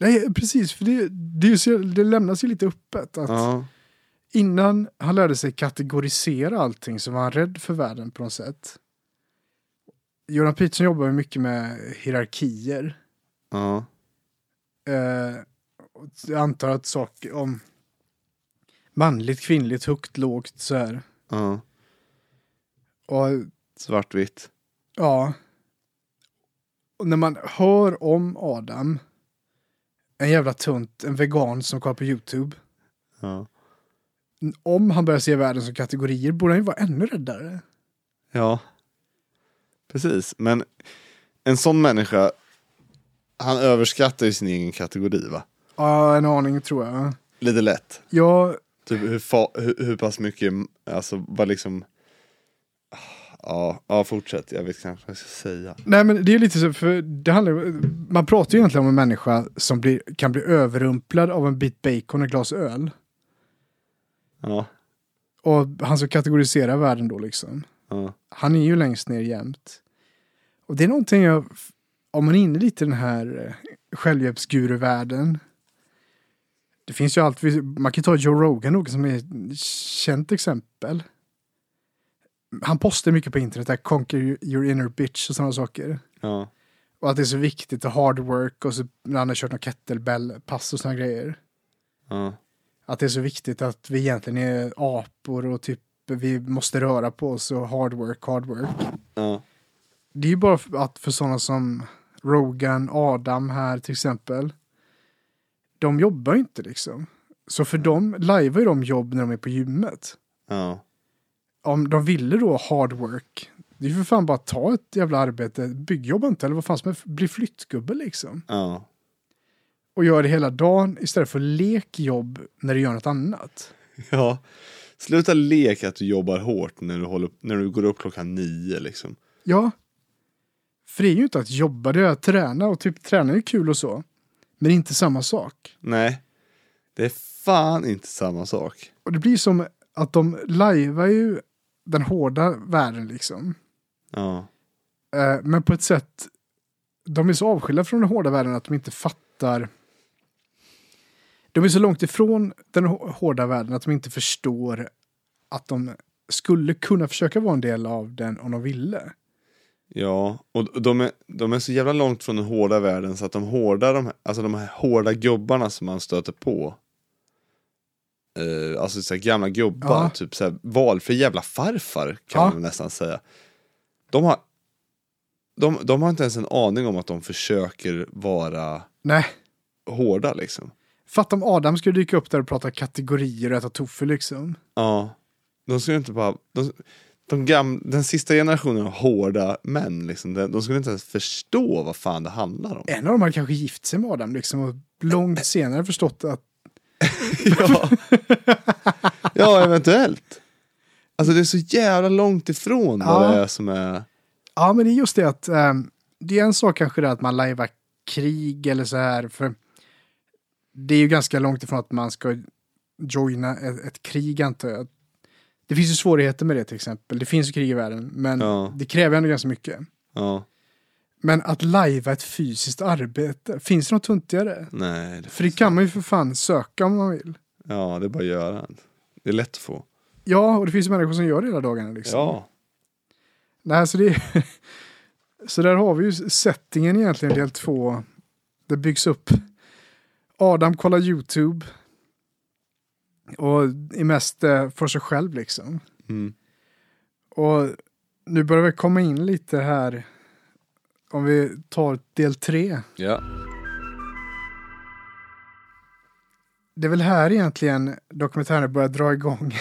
Nej, precis, för det, det, ju det lämnas ju lite öppet. Att Ja, Innan han lärde sig kategorisera allting så var han rädd för världen på något sätt. Jordan Peterson jobbar ju mycket med hierarkier. ja, och jag antar att saker om manligt, kvinnligt, högt, lågt så här. ja. Och Svartvitt. ja. Och när man hör om Adam, en jävla tunt, en vegan som kollar på YouTube. Ja. Om han börjar se världen som kategorier borde han ju vara ännu räddare. Ja, precis. Men en sån människa, han överskattar ju sin egen kategori va? Ja, en aning tror jag. Lite lätt. Ja, Typ hur, fa- hur, hur pass mycket, alltså vad liksom Ja, ja fortsätt, jag vet kanske vad jag ska säga. nej men det är lite så, för det handlar man pratar ju egentligen om en människa som blir, kan bli överrumplad av en bit bacon och ett glas öl. Ja, Och han ska kategorisera världen då liksom. ja, Han är ju längst ner jämt. Och det är någonting jag, om man är inne lite i den här eh, självhjälpsguruvärlden. Det finns ju allt, man kan ta Joe Rogan också som är ett känt exempel. Han postar mycket på internet, där conquer your inner bitch och sådana saker. ja, Och att det är så viktigt och hard work och så när han har kört någon kettlebell-pass och sådana grejer. ja, Att det är så viktigt att vi egentligen är apor och typ vi måste röra på oss och hard work, hard work. ja, Det är ju bara för att för sådana som Rogan, Adam här till exempel. De jobbar ju inte liksom. Så för dem lajvar ju de jobb när de är på gymmet. ja, Om de ville då hard work. Det är ju för fan bara att ta ett jävla arbete. Byggjobba inte eller vad fan som helst. Bli flyttgubbe liksom. ja, Och gör det hela dagen istället för lekjobb när du gör något annat. ja. Sluta leka att du jobbar hårt när du, håller, när du går upp klockan nio liksom. Ja. För det är ju inte att jobba, det är att träna och typ träna är kul och så. Men det är inte samma sak. Nej, det är fan inte samma sak. Och det blir som att de lajvar ju den hårda världen liksom. Ja, Eh, men på ett sätt, de är så avskilda från den hårda världen att de inte fattar. De är så långt ifrån den hå- hårda världen att de inte förstår att de skulle kunna försöka vara en del av den om de ville. Ja, och de är, de är så jävla långt från den hårda världen så att de hårda, de, alltså de här hårda gubbarna som man stöter på. Eh, alltså så gamla gubbar, Ja. typ så här valfri jävla farfar kan Ja. man nästan säga. De har, de, de har inte ens en aning om att de försöker vara Nej, hårda liksom. Fatta om Adam skulle dyka upp där och prata kategorier och äta tofu liksom. Ja, de skulle inte bara, de, de gam, den sista generationen av hårda män liksom, de, de skulle inte ens förstå vad fan det handlar om. En av dem hade kanske gift sig med Adam liksom och långt senare förstått att ja. ja, eventuellt. Alltså det är så jävla långt ifrån vad Ja. det är som är... Ja, men det är just det att ehm, det är en sak kanske det att man lajvar krig eller så här. För det är ju ganska långt ifrån att man ska joina ett, ett krig antar jag. Det finns ju svårigheter med det till exempel. Det finns ju krig i världen, men Ja. det kräver ändå ganska mycket. Ja, Men att lajva ett fysiskt arbete, finns det något tuntigare? nej. Det För det kan man ju för fan söka om man vill. Ja, det är bara att göra. Det är lätt att få. Ja, och det finns ju människor som gör det hela dagarna. Liksom. Ja. Nej, så, det så där har vi ju settingen egentligen, del två. Det byggs upp. Adam kollar YouTube. Och är mest eh, för sig själv liksom. Mm. Och nu börjar vi komma in lite här. Om vi tar del tre. Ja. Det är väl här egentligen dokumentären börjar dra igång.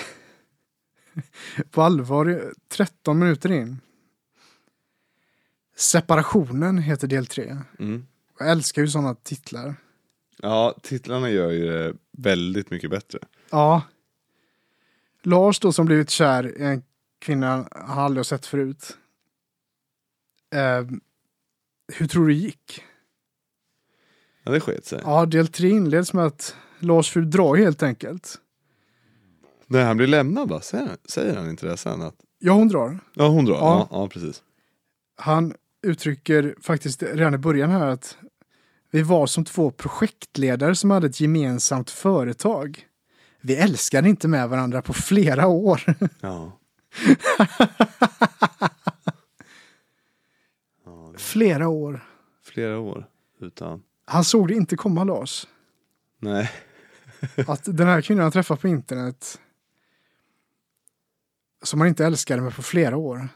På allvar, 13 minuter in. Separationen heter del tre. Mm. Jag älskar ju sådana titlar. Ja, titlarna gör ju det väldigt mycket bättre. Ja. Lars då som blivit kär i en kvinna han aldrig har sett förut. Eh, hur tror du det gick? Ja, det sket sig. Ja, del tre inleds med att Lars fru drar helt enkelt. När han blir lämnad va? Säger, säger han inte det sen? Att... Ja, hon drar. Ja, hon drar. Ja. Ja, ja, precis. Han uttrycker faktiskt redan i början här att vi var som två projektledare som hade ett gemensamt företag. Vi älskade inte med varandra på flera år. Ja. ja flera år. flera år utan... Han såg det inte komma Lars. Nej. Att den här kvinnan han träffat på internet som han inte älskade med på flera år.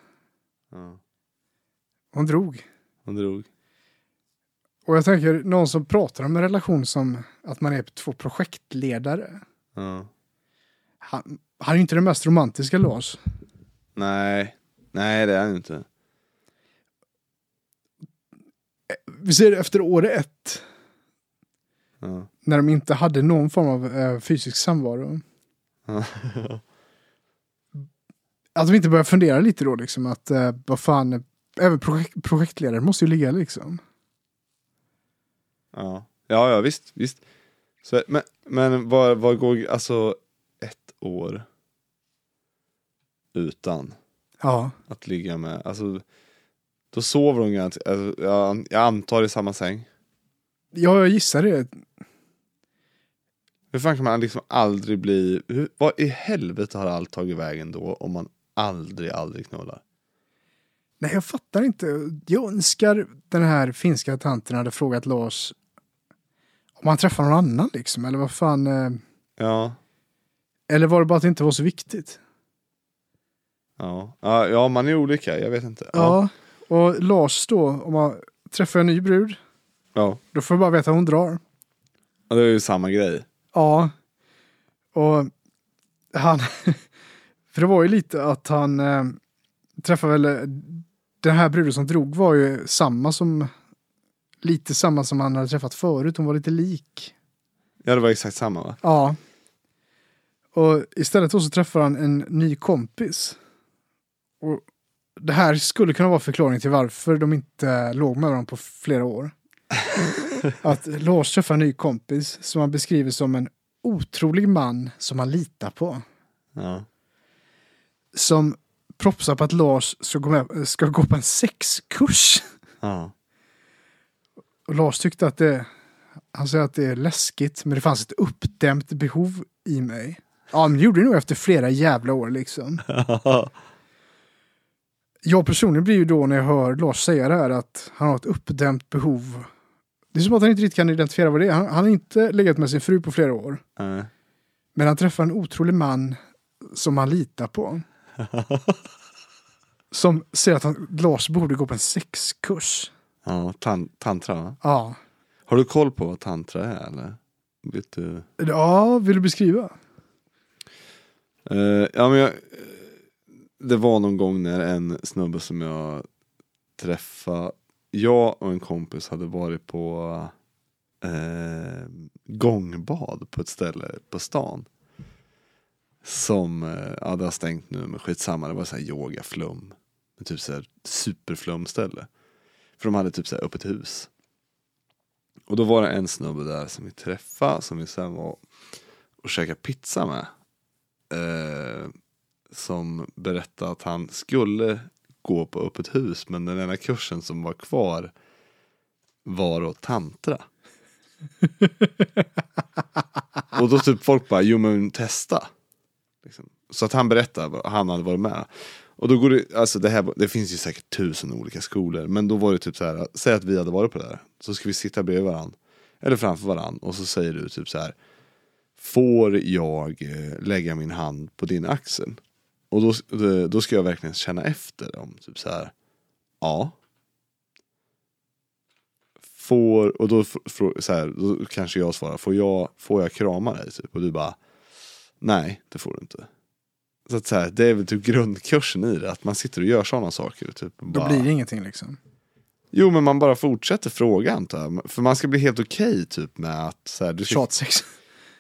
Ja. Hon drog. Hon drog. Och jag tänker någon som pratar om en relation som att man är två projektledare. Ja. Han, han är ju inte den mest romantiska Lars. Nej. Nej, det är han inte. Vi ser efter år ett. Ja. När de inte hade någon form av eh, fysisk samvaro. Ja. Att de inte börjar fundera lite då liksom att eh, vad fan, även projekt, projektledare måste ju ligga liksom. Ja, ja, ja visst, visst. Så, men men vad, vad går, alltså ett år utan Ja, att ligga med, alltså då sover de garanterat, alltså, jag, jag antar i samma säng. ja jag gissar det. Hur fan kan man liksom aldrig bli, hur, vad i helvete har allt tagit vägen då om man aldrig, aldrig knullar? Nej, jag fattar inte. Jag önskar den här finska tanten hade frågat Lars om han träffar någon annan liksom, eller vad fan. Eh, Ja, eller var det bara att det inte var så viktigt? ja, ja, ja man är olika, jag vet inte. Ja, och Lars då, om man träffar en ny brud, ja. då får jag bara veta att hon drar. ja det är ju samma grej. Ja, och han, för det var ju lite att han eh, träffade väl, den här bruden som drog var ju samma som, lite samma som han hade träffat förut, hon var lite lik. Ja, det var exakt samma va? Ja. Och istället då så träffar han en ny kompis. Och det här skulle kunna vara förklaringen till varför de inte låg med varandra på flera år. Att Lars träffar en ny kompis som han beskriver som en otrolig man som han litar på. Ja. Som propsar på att Lars ska gå, med, ska gå på en sexkurs. Ja. Och Lars tyckte att det, han säger att det är läskigt, men det fanns ett uppdämt behov i mig. Ja, men det gjorde det nog efter flera jävla år liksom. Jag personligen blir ju då när jag hör Lars säga det här att han har ett uppdämt behov. Det är som att han inte riktigt kan identifiera vad det är. Han, han har inte legat med sin fru på flera år. Nej. Men han träffar en otrolig man som han litar på. Som säger att han, Lars borde gå på en sexkurs. Ja, tan tantra? Ja. Har du koll på vad tantra är eller? Vet du? Ja, vill du beskriva? Eh, ja men jag, det var någon gång när en snubbe som jag träffade, jag och en kompis hade varit på eh, gångbad på ett ställe på stan. Som, eh, ja det har stängt nu men skitsamma, det var så här yogaflum. Typ så här superflumställe. För de hade typ så här öppet hus. Och då var det en snubbe där som vi träffade, som vi sen var och käkade pizza med. Eh, som berättade att han skulle gå på öppet hus men den enda kursen som var kvar var då tantra. och då typ folk bara, jo men testa. Liksom. Så att han berättade han hade varit med. Och då går det, alltså det här, det finns ju säkert tusen olika skolor. Men då var det typ så här, säg att vi hade varit på det där. Så ska vi sitta bredvid varandra. Eller framför varandra. Och så säger du typ så här. Får jag eh, lägga min hand på din axel? Och då, eh, då ska jag verkligen känna efter om typ så här. Ja. Får, och då, så här, då kanske jag svarar, får jag, får jag krama dig? Typ? Och du bara, nej det får du inte. Så att så här, det är väl typ grundkursen i det, att man sitter och gör sådana saker. Typ, och Då bara, blir det ingenting liksom. Jo men man bara fortsätter fråga antar jag. För man ska bli helt okej typ med att så här, du ska, Tjatsex.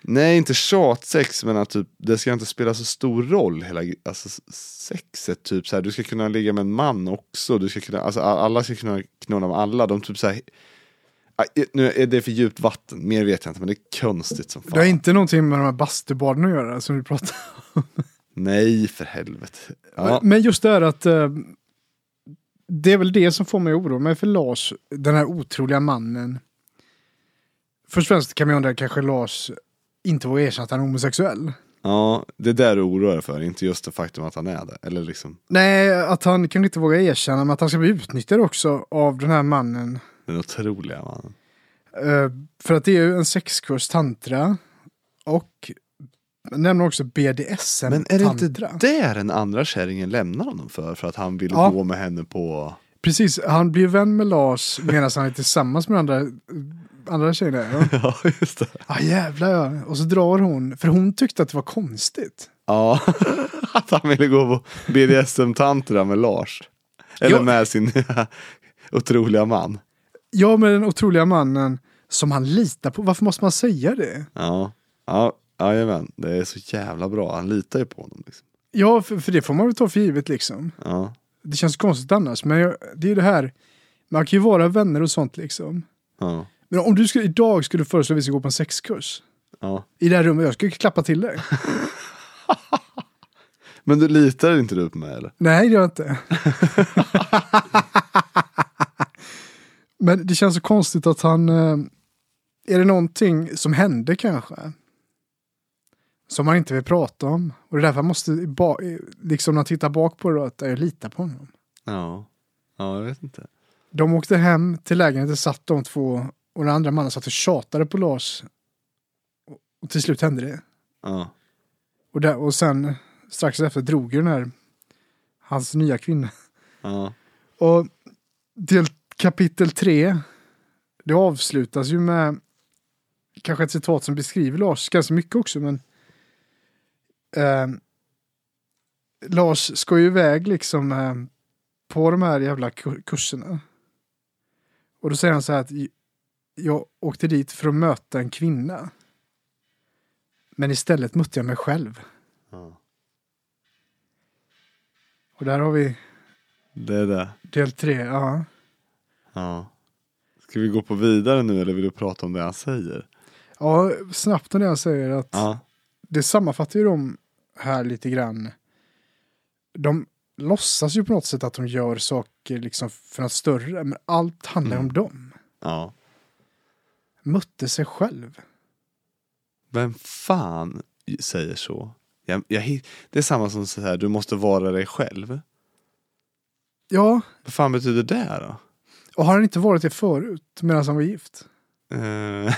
Nej inte tjatsex men att typ, det ska inte spela så stor roll hela alltså, sexet. Typ, så här, du ska kunna ligga med en man också. Du ska kunna, alltså, alla ska kunna knulla med alla. De typ så här, Ah, nu är det för djupt vatten, mer vet jag inte men det är konstigt som fan. Det har inte någonting med de här bastubaden att göra som vi pratade Nej för helvete. Ja. Men just det här att eh, det är väl det som får mig att oroa mig för Lars, den här otroliga mannen. Först och främst kan man undra kanske Lars inte vågar erkänna att han är homosexuell. ja, det är där du oroar dig för, inte just det faktum att han är det. Eller liksom Nej, att han kan inte våga erkänna men att han ska bli utnyttjad också av den här mannen. den otroliga mannen. Eh, för att det är ju en sexkurs tantra och jag nämner också BDSM Men är det tantra. inte det den andra kärringen lämnar honom för? För att han vill Ja. gå med henne på... Precis, han blir vän med Lars medan han är tillsammans med andra, andra tjejer. där, Ja. Ja, just det. Ja jävlar ja. Och så drar hon, för hon tyckte att det var konstigt. Ja, att han ville gå på BDSM-tantra med Lars. Eller Ja. med sin otroliga man. Jag med den otroliga mannen som han litar på. Varför måste man säga det? Ja, ja, jajamän. Det är så jävla bra. Han litar ju på honom. Liksom. Ja, för, för det får man väl ta för givet liksom. Ja, Det känns konstigt annars, men jag, det är ju det här. Man kan ju vara vänner och sånt liksom. ja, Men om du skulle, idag skulle föreslå att vi ska gå på en sexkurs. ja. I det här rummet, jag skulle klappa till dig. Men du litar inte du på mig eller? Nej, det gör jag inte. Men det känns så konstigt att han... eh, Är det någonting som hände kanske? Som han inte vill prata om. Och det är därför han måste, liksom när han tittar bak på det, då, att jag litar på honom. Ja, ja jag vet inte. De åkte hem till lägenheten, satt de två och den andra mannen satt och tjatade på Lars. Och- till slut hände det. Ja, Och, där, och sen strax efter drog ju den här, hans nya kvinna. ja, Och del kapitel 3, det avslutas ju med kanske ett citat som beskriver Lars ganska mycket också, men eh, Lars ska ju iväg liksom eh, på de här jävla ku- kurserna. Och då säger han så här att jag åkte dit för att möta en kvinna. Men istället mötte jag mig själv. ja. Och där har vi Det är det. del 3, ja. Ja. Ska vi gå på vidare nu eller vill du prata om det han säger? Ja, snabbt om det jag säger att Ja, det sammanfattar ju de här lite grann. De låtsas ju på något sätt att de gör saker liksom för något större, men allt handlar Mm. om dem. ja. Mötte sig själv. Vem fan säger så? Jag, jag, det är samma som så här, du måste vara dig själv. Ja, Vad fan betyder det då? och har han inte varit det förut medan han var gift? Eh.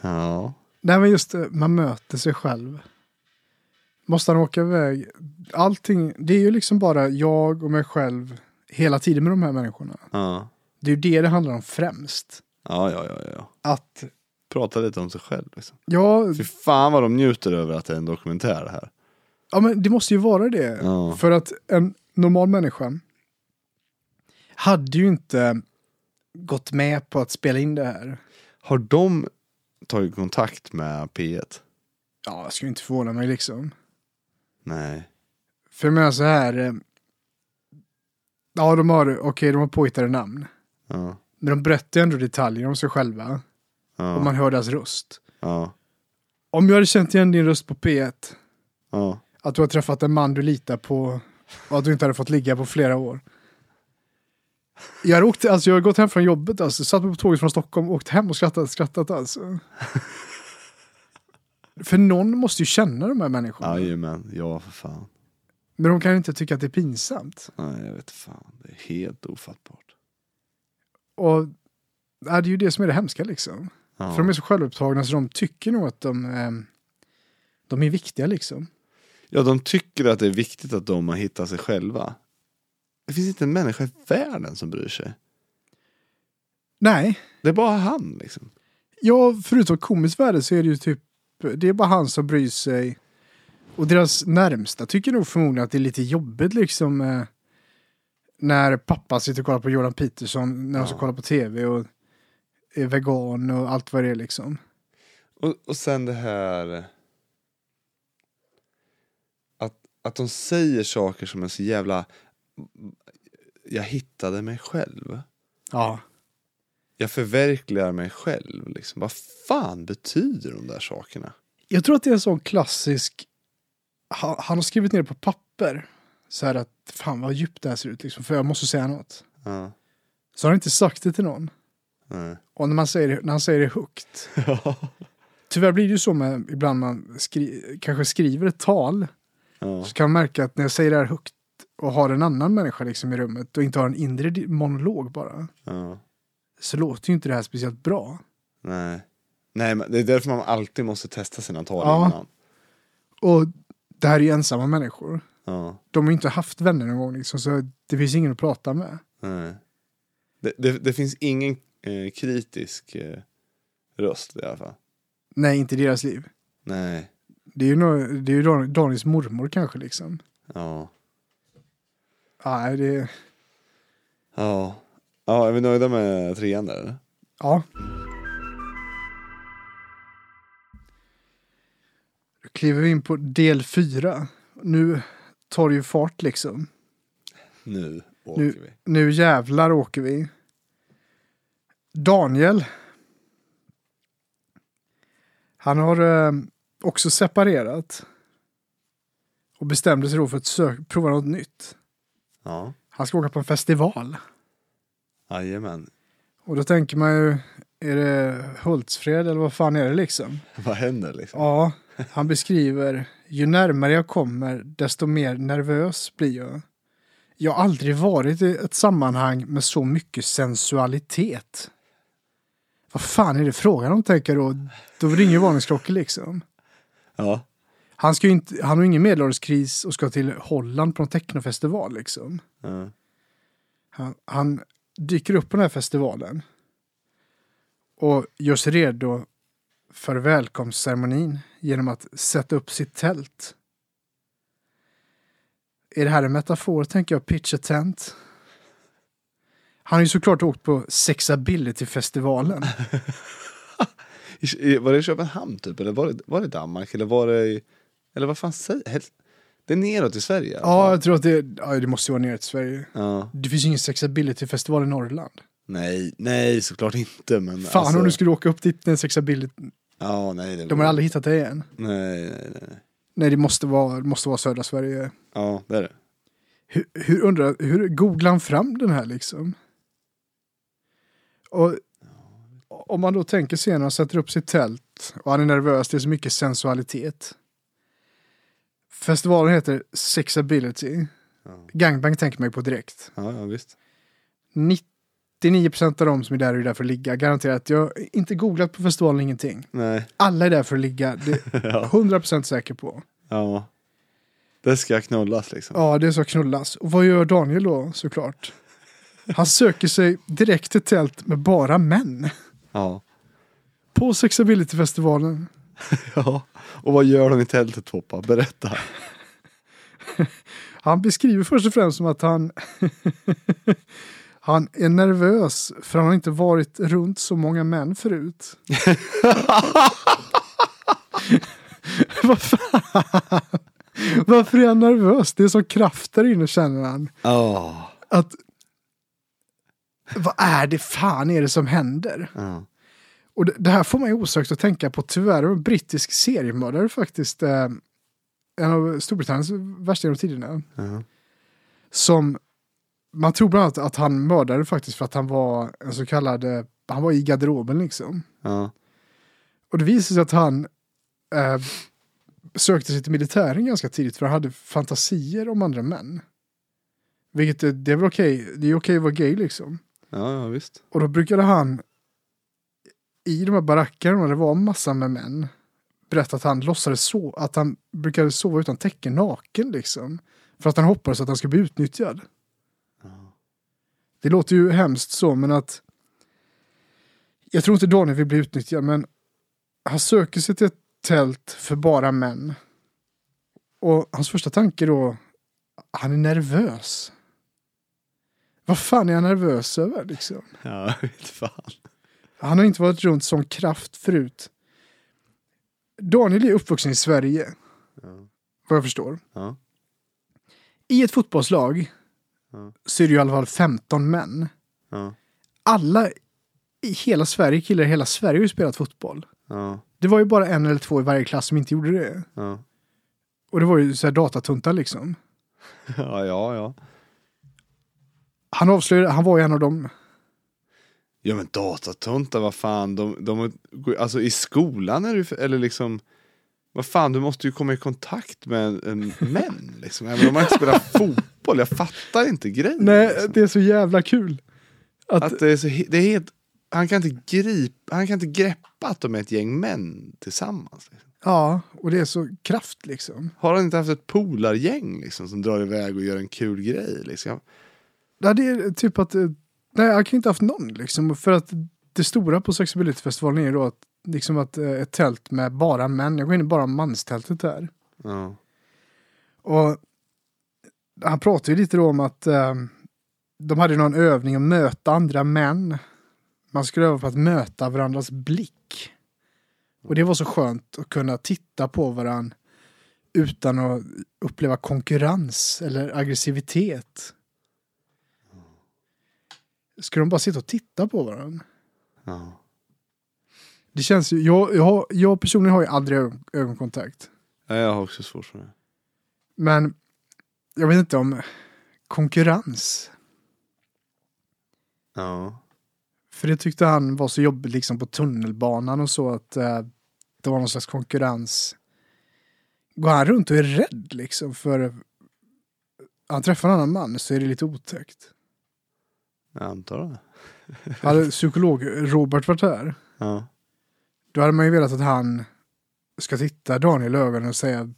ja, Nej, men just det, man möter sig själv. Måste han åka iväg? Allting, det är ju liksom bara jag och mig själv hela tiden med de här människorna. ja, Det är ju det det handlar om främst. ja, ja, ja, ja. Att, Prata lite om sig själv. Liksom. ja, Fy fan vad de njuter över att det är en dokumentär här. ja men det måste ju vara det. Ja, För att en normal människa hade ju inte gått med på att spela in det här. Har de tagit kontakt med P1? Ja, jag skulle inte förvåna mig liksom. Nej. För jag menar så här. eh, Ja, de har, okej, de har påhittade namn. Ja. Men de berättar ju ändå detaljer om sig själva. Ja. Och man hör deras röst. ja. Om jag hade känt igen din röst på P1. Ja. Att du har träffat en man du litar på. Och att du inte hade fått ligga på flera år. Jag har, åkt, alltså jag har gått hem från jobbet, alltså, satt mig på tåget från Stockholm, åkt hem och skrattat, skrattat alltså. För någon måste ju känna de här människorna. Jajamän, ja för fan. Men de kan inte tycka att det är pinsamt. Nej, jag vet fan. Det är helt ofattbart. Och ja, det är ju det som är det hemska liksom. Ja. För de är så självupptagna så de tycker nog att de, eh, de är viktiga liksom. ja, de tycker att det är viktigt att de har hittat sig själva. Det finns inte en människa i världen som bryr sig. Nej, Det är bara han liksom. ja förutom komiskt värde så är det ju typ, det är bara han som bryr sig. Och deras närmsta tycker nog förmodligen att det är lite jobbigt liksom. Eh, när pappa sitter och kollar på Jordan Peterson när de ska kolla på tv och är vegan och allt vad det är liksom. Och, och sen det här... Att, att de säger saker som är så jävla... Jag hittade mig själv. Ja. Jag förverkligar mig själv. Liksom. Vad fan betyder de där sakerna? Jag tror att det är en sån klassisk, han, han har skrivit ner det på papper. Så här att, fan vad djupt det här ser ut liksom, för jag måste säga något. Ja. Så har han inte sagt det till någon. Nej. Och när, man säger det, när han säger det högt. Tyvärr blir det ju så med, ibland man skri, kanske skriver ett tal. Ja. Så kan man märka att när jag säger det här högt och har en annan människa liksom i rummet och inte har en inre monolog bara. Ja. Så låter ju inte det här speciellt bra. Nej. Nej, men det är därför man alltid måste testa sina tal Ja. innan. Och det här är ju ensamma människor. Ja. De har ju inte haft vänner någon gång liksom, så det finns ingen att prata med. Nej. Det, det, det finns ingen eh, kritisk eh, röst i alla fall. Nej, inte i deras liv. Nej. Det är ju, no, det är ju Dan- Daniels mormor kanske liksom. Ja. Nej, det... Ja. Ja, är vi nöjda med trean där eller? Ja. Då kliver vi in på del fyra. Nu tar det ju fart liksom. Nu åker Nu- vi. Nu jävlar åker vi. Daniel. Han har eh, också separerat. Och bestämde sig då för att sök- prova något nytt. Ja. Han ska åka på en festival. Jajamän. Och då tänker man ju, är det Hultsfred eller vad fan är det liksom? Vad händer liksom? Ja, han beskriver, ju närmare jag kommer desto mer nervös blir jag. Jag har aldrig varit i ett sammanhang med så mycket sensualitet. Vad fan är det frågan om tänker då? Då ringer varningsklockor liksom. Ja. Han, ska ju inte, han har ingen medelålderskris och ska till Holland på en technofestival liksom. ja. Han, han dyker upp på den här festivalen. Och gör sig redo för välkomstceremonin genom att sätta upp sitt tält. Är det här en metafor, tänker jag, pitcha tent? Han har ju såklart åkt på Sexability-festivalen. Var det i Köpenhamn typ? Eller var det, var det Danmark? Eller var det i... Eller vad fan säger Det är neråt i Sverige i Ja, fall. jag tror att det, ja, det måste ju vara nere till Sverige. ja. Det finns ju ingen Sexability-festival i Norrland. Nej, nej såklart inte men Fan alltså, om du skulle åka upp dit en Sexability. Ja, nej. Det De har aldrig hittat det igen. Nej, nej, nej. nej. Det måste vara, måste vara södra Sverige. Ja, det är det. Hur, hur undrar, hur googlar han fram den här liksom? Och om man då tänker sig när han sätter upp sitt tält och han är nervös, det är så mycket sensualitet. Festivalen heter Sexability. Ja, Gangbang tänker man ju på direkt. ja, ja visst. 99% av de som är där är där för att ligga. Garanterat, jag har inte googlat på festivalen ingenting. Nej, Alla är där för att ligga, det är ja. 100% säker på. ja. Det ska knullas liksom. Ja, det ska knullas. Och vad gör Daniel då såklart? Han söker sig direkt till tält med bara män. Ja. På Sexability-festivalen. ja. Och vad gör de i tältet Poppa? Berätta. Han beskriver först och främst som att han Han är nervös för han har inte varit runt så många män förut. Vad fan? Varför är han nervös? Det är som kraft där inne känner han. Åh. Att, vad är det fan är det som händer? Ja. Och det, det här får mig osökt att tänka på tyvärr en brittisk seriemördare faktiskt. Eh, en av Storbritanniens värsta genom tiderna. Ja. Som man tror bland annat att han mördade faktiskt för att han var en så kallad, eh, han var i garderoben liksom. Ja. Och det visade sig att han eh, sökte sig till militären ganska tidigt för han hade fantasier om andra män. Vilket är, det är väl okej, det är okej att vara gay liksom. Ja, ja, visst. Och då brukade han i de här barackerna, det var massa med män, berättade att han låtsades så, att han brukade sova utan täcke naken liksom. För att han hoppades att han skulle bli utnyttjad. Det låter ju hemskt så, men att jag tror inte Daniel vill bli utnyttjad, men han söker sig till ett tält för bara män. Och hans första tanke då, han är nervös. Vad fan är han nervös över liksom? Ja, jag vet fan. Han har inte varit runt sån kraft förut. Daniel är uppvuxen i Sverige, Ja. vad jag förstår. Ja. I ett fotbollslag Ja. så är det ju i alla fall 15 män. Ja. Alla i hela Sverige, killar i hela Sverige har ju spelat fotboll. Det var ju bara en eller två i varje klass som inte gjorde det. Och det var ju så här datatuntar liksom. Ja, ja, ja. Han avslöjade, han var ju en av dem. Ja men datatuntar, vad fan, de, de, alltså i skolan är du, eller liksom, vad fan, du måste ju komma i kontakt med en, en män liksom. Även om man inte spelar fotboll, jag fattar inte grejen. Nej, liksom. det är så jävla kul. Att, Att det är så, det är helt, han kan inte gripa, han kan inte greppa att de är ett gäng män tillsammans. Liksom. Ja, och det är så kraft liksom. Har han inte haft ett polargäng liksom som drar iväg och gör en kul grej liksom? Ja, det är typ att, eh, nej jag kan inte haft någon liksom. För att det stora på Sexability-festivalen är ju då att, liksom att eh, ett tält med bara män, jag går in i bara manstältet här. Ja. Och han pratade ju lite då om att eh, de hade någon övning att möta andra män. Man skulle öva på att möta varandras blick. Och det var så skönt att kunna titta på varandra utan att uppleva konkurrens eller aggressivitet. Skulle de bara sitta och titta på varandra? Ja. Det känns ju, jag, jag, jag personligen har ju aldrig ögon, ögonkontakt. Ja, Jag har också svårt för det. Men jag vet inte om konkurrens. Ja. För det tyckte han var så jobbigt liksom på tunnelbanan och så att eh, det var någon slags konkurrens. Går han runt och är rädd liksom för han träffar en annan man så är det lite otäckt. Jag antar det. Hade psykolog Robert varit här Ja. då hade man ju velat att han ska titta Daniel i ögonen och säga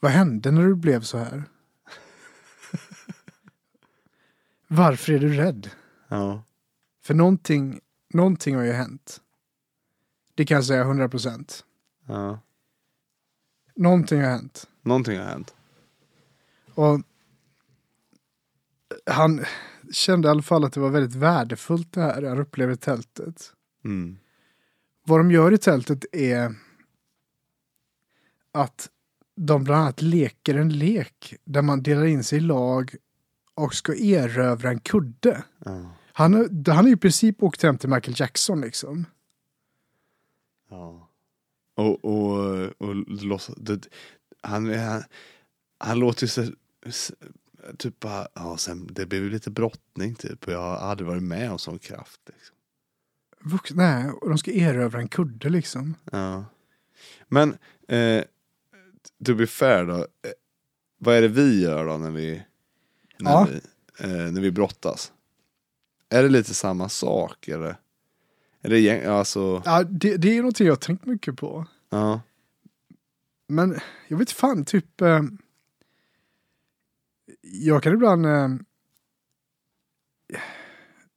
Vad hände när du blev så här? Varför är du rädd? Ja. För någonting, någonting har ju hänt. Det kan jag säga 100 procent. Ja. Någonting har hänt. Någonting har hänt. Och han kände i alla fall att det var väldigt värdefullt det här han upplevde tältet. Mm. Vad de gör i tältet är att de bland annat leker en lek där man delar in sig i lag och ska erövra en kudde. Ja. Han, har- han är i princip åkt hem till Michael Jackson liksom. Ja. Och, och, och det, han, han, han låter ju så, s- typ bara, ja sen, det blev lite brottning typ och jag har aldrig varit med om sån kraft. Liksom. Vux, nej, och de ska erövra en kudde liksom. Ja. Men, eh, to be fair då, eh, vad är det vi gör då när vi, när Ja. vi, eh, när vi brottas? Är det lite samma sak eller? Är det gäng, alltså, Ja, det, det är någonting jag har tänkt mycket på. ja. Men jag vet fan, typ... Eh, jag kan ibland... Eh,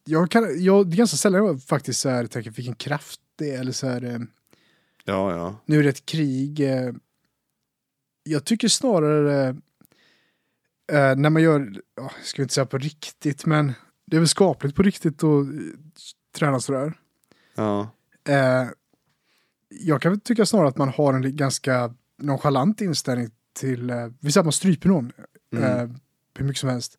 jag kan, jag, det är ganska sällan jag faktiskt så här, tänker vilken kraft det är. Eller så här, eh, Ja, ja. nu är det ett krig. Eh, jag tycker snarare eh, när man gör, oh, ska inte säga på riktigt, men det är väl skapligt på riktigt att eh, träna sådär. Ja. Eh, jag kan tycka snarare att man har en ganska nonchalant inställning till, eh, vi säger att man stryper någon, Mm. eh, hur mycket som helst.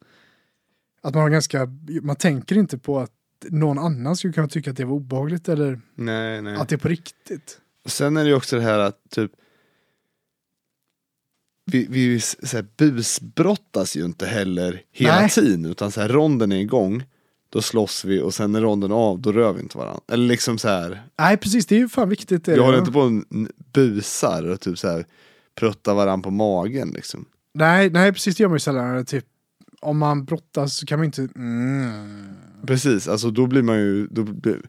Att man har ganska, man tänker inte på att någon annan skulle kunna tycka att det var obehagligt eller Nej, nej. att det är på riktigt. Sen är det ju också det här att typ vi, vi så här, busbrottas ju inte heller hela Nej. tiden utan så här, ronden är igång då slåss vi och sen är ronden av då rör vi inte varandra. Eller liksom så här, Nej, precis, det är ju fan viktigt. Är vi håller inte på och busar och typ så här pruttar varandra på magen liksom. Nej, nej, precis det gör man ju sällan. Typ, om man brottas så kan man inte... Mm. Precis, alltså då blir man ju, då blir,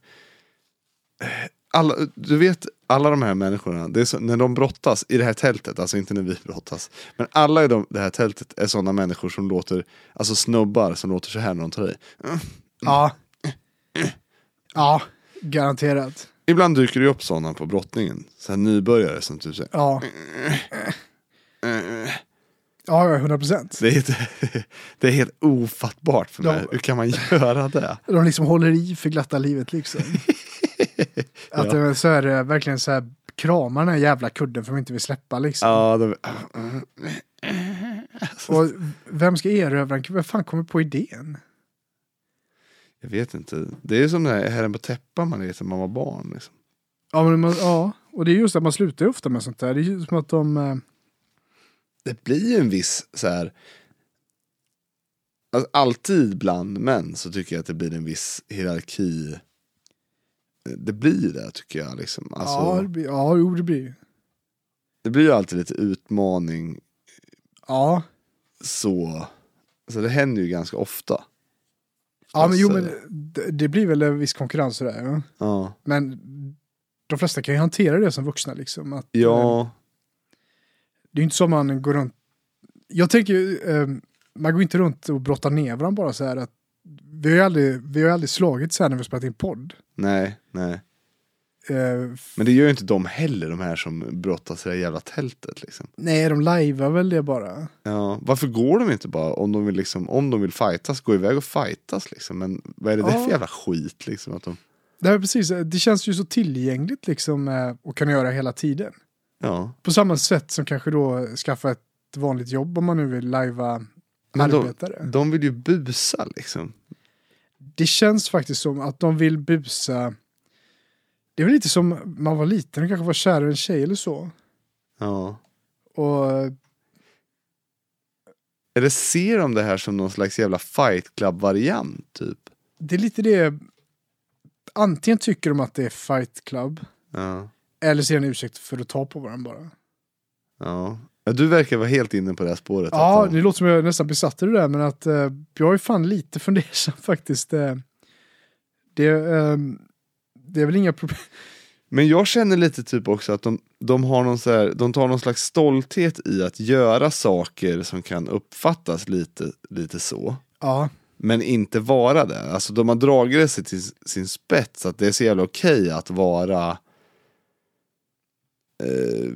alla, du vet alla de här människorna, det är så, när de brottas i det här tältet, alltså inte när vi brottas, men alla i de, det här tältet är sådana människor som låter, alltså snubbar som låter så här när de tar i. Ja. Ja, garanterat. Ibland dyker det upp sådana på brottningen, så här nybörjare som typ säger Ja. Ja, ja, 100 procent. det är, helt, det är helt ofattbart för mig, Ja. hur kan man göra det? De liksom håller i för glatta livet liksom. Att Ja. det är så det verkligen så här kramar den här jävla kudden för att de inte vill släppa liksom. Ja, de, Och vem ska erövra en Vem fan kommer på idén? jag vet inte, det är som den här herren på täppan man är som man var barn. Liksom. Ja, men man, ja, och det är just att man slutar ofta med sånt där. Det är ju som att de... eh, det blir ju en viss så här. Alltså, alltid bland män så tycker jag att det blir en viss hierarki. Det blir ju det tycker jag. Liksom. Alltså, ja, det blir, ja, jo, det blir Det blir ju alltid lite utmaning Ja, så. Så det händer ju ganska ofta. ja men jo, Alltså, men det, det blir väl en viss konkurrens sådär. Ja. Ja. Men de flesta kan ju hantera det som vuxna liksom. Att, eh, ja, Det är ju inte så man går runt. Jag tänker ju, eh, man går inte runt och brottar ner varandra bara så här att vi har ju aldrig, vi har aldrig slagit så här när vi har spelat in podd. nej, nej. Eh, Men det gör ju inte de heller, de här som brottas i det här jävla tältet. Liksom. nej, de lajvar väl det bara. Ja, varför går de inte bara, om de vill, liksom, om de vill fightas, gå iväg och fightas liksom. Men vad är det där Ja. för jävla skit liksom? Att de, är precis, det känns ju så tillgängligt liksom eh, och kan göra hela tiden. Ja. På samma sätt som kanske då skaffa ett vanligt jobb om man nu vill lajva Men de- arbetare. De vill ju busa liksom. Det känns faktiskt som att de vill busa. Det är väl lite som man var liten och kanske var kär i en tjej eller så. Ja. Och Eller ser de det här som någon slags jävla fight club-variant typ? det är lite det. Antingen tycker de att det är fight club. Ja. Eller ser en ursäkt för att ta på varandra bara. ja. Ja, Du verkar vara helt inne på det här spåret. Ja, att det låter som jag är nästan besatt i det där. Men att eh, jag är fan lite fundersam faktiskt. Eh, det, eh, det är väl inga problem. Men jag känner lite typ också att de, de, har någon så här, de tar någon slags stolthet i att göra saker som kan uppfattas lite, lite så. Ja, Men inte vara det. Alltså de har dragit det sig till sin spets att det är så jävla okej att vara eh,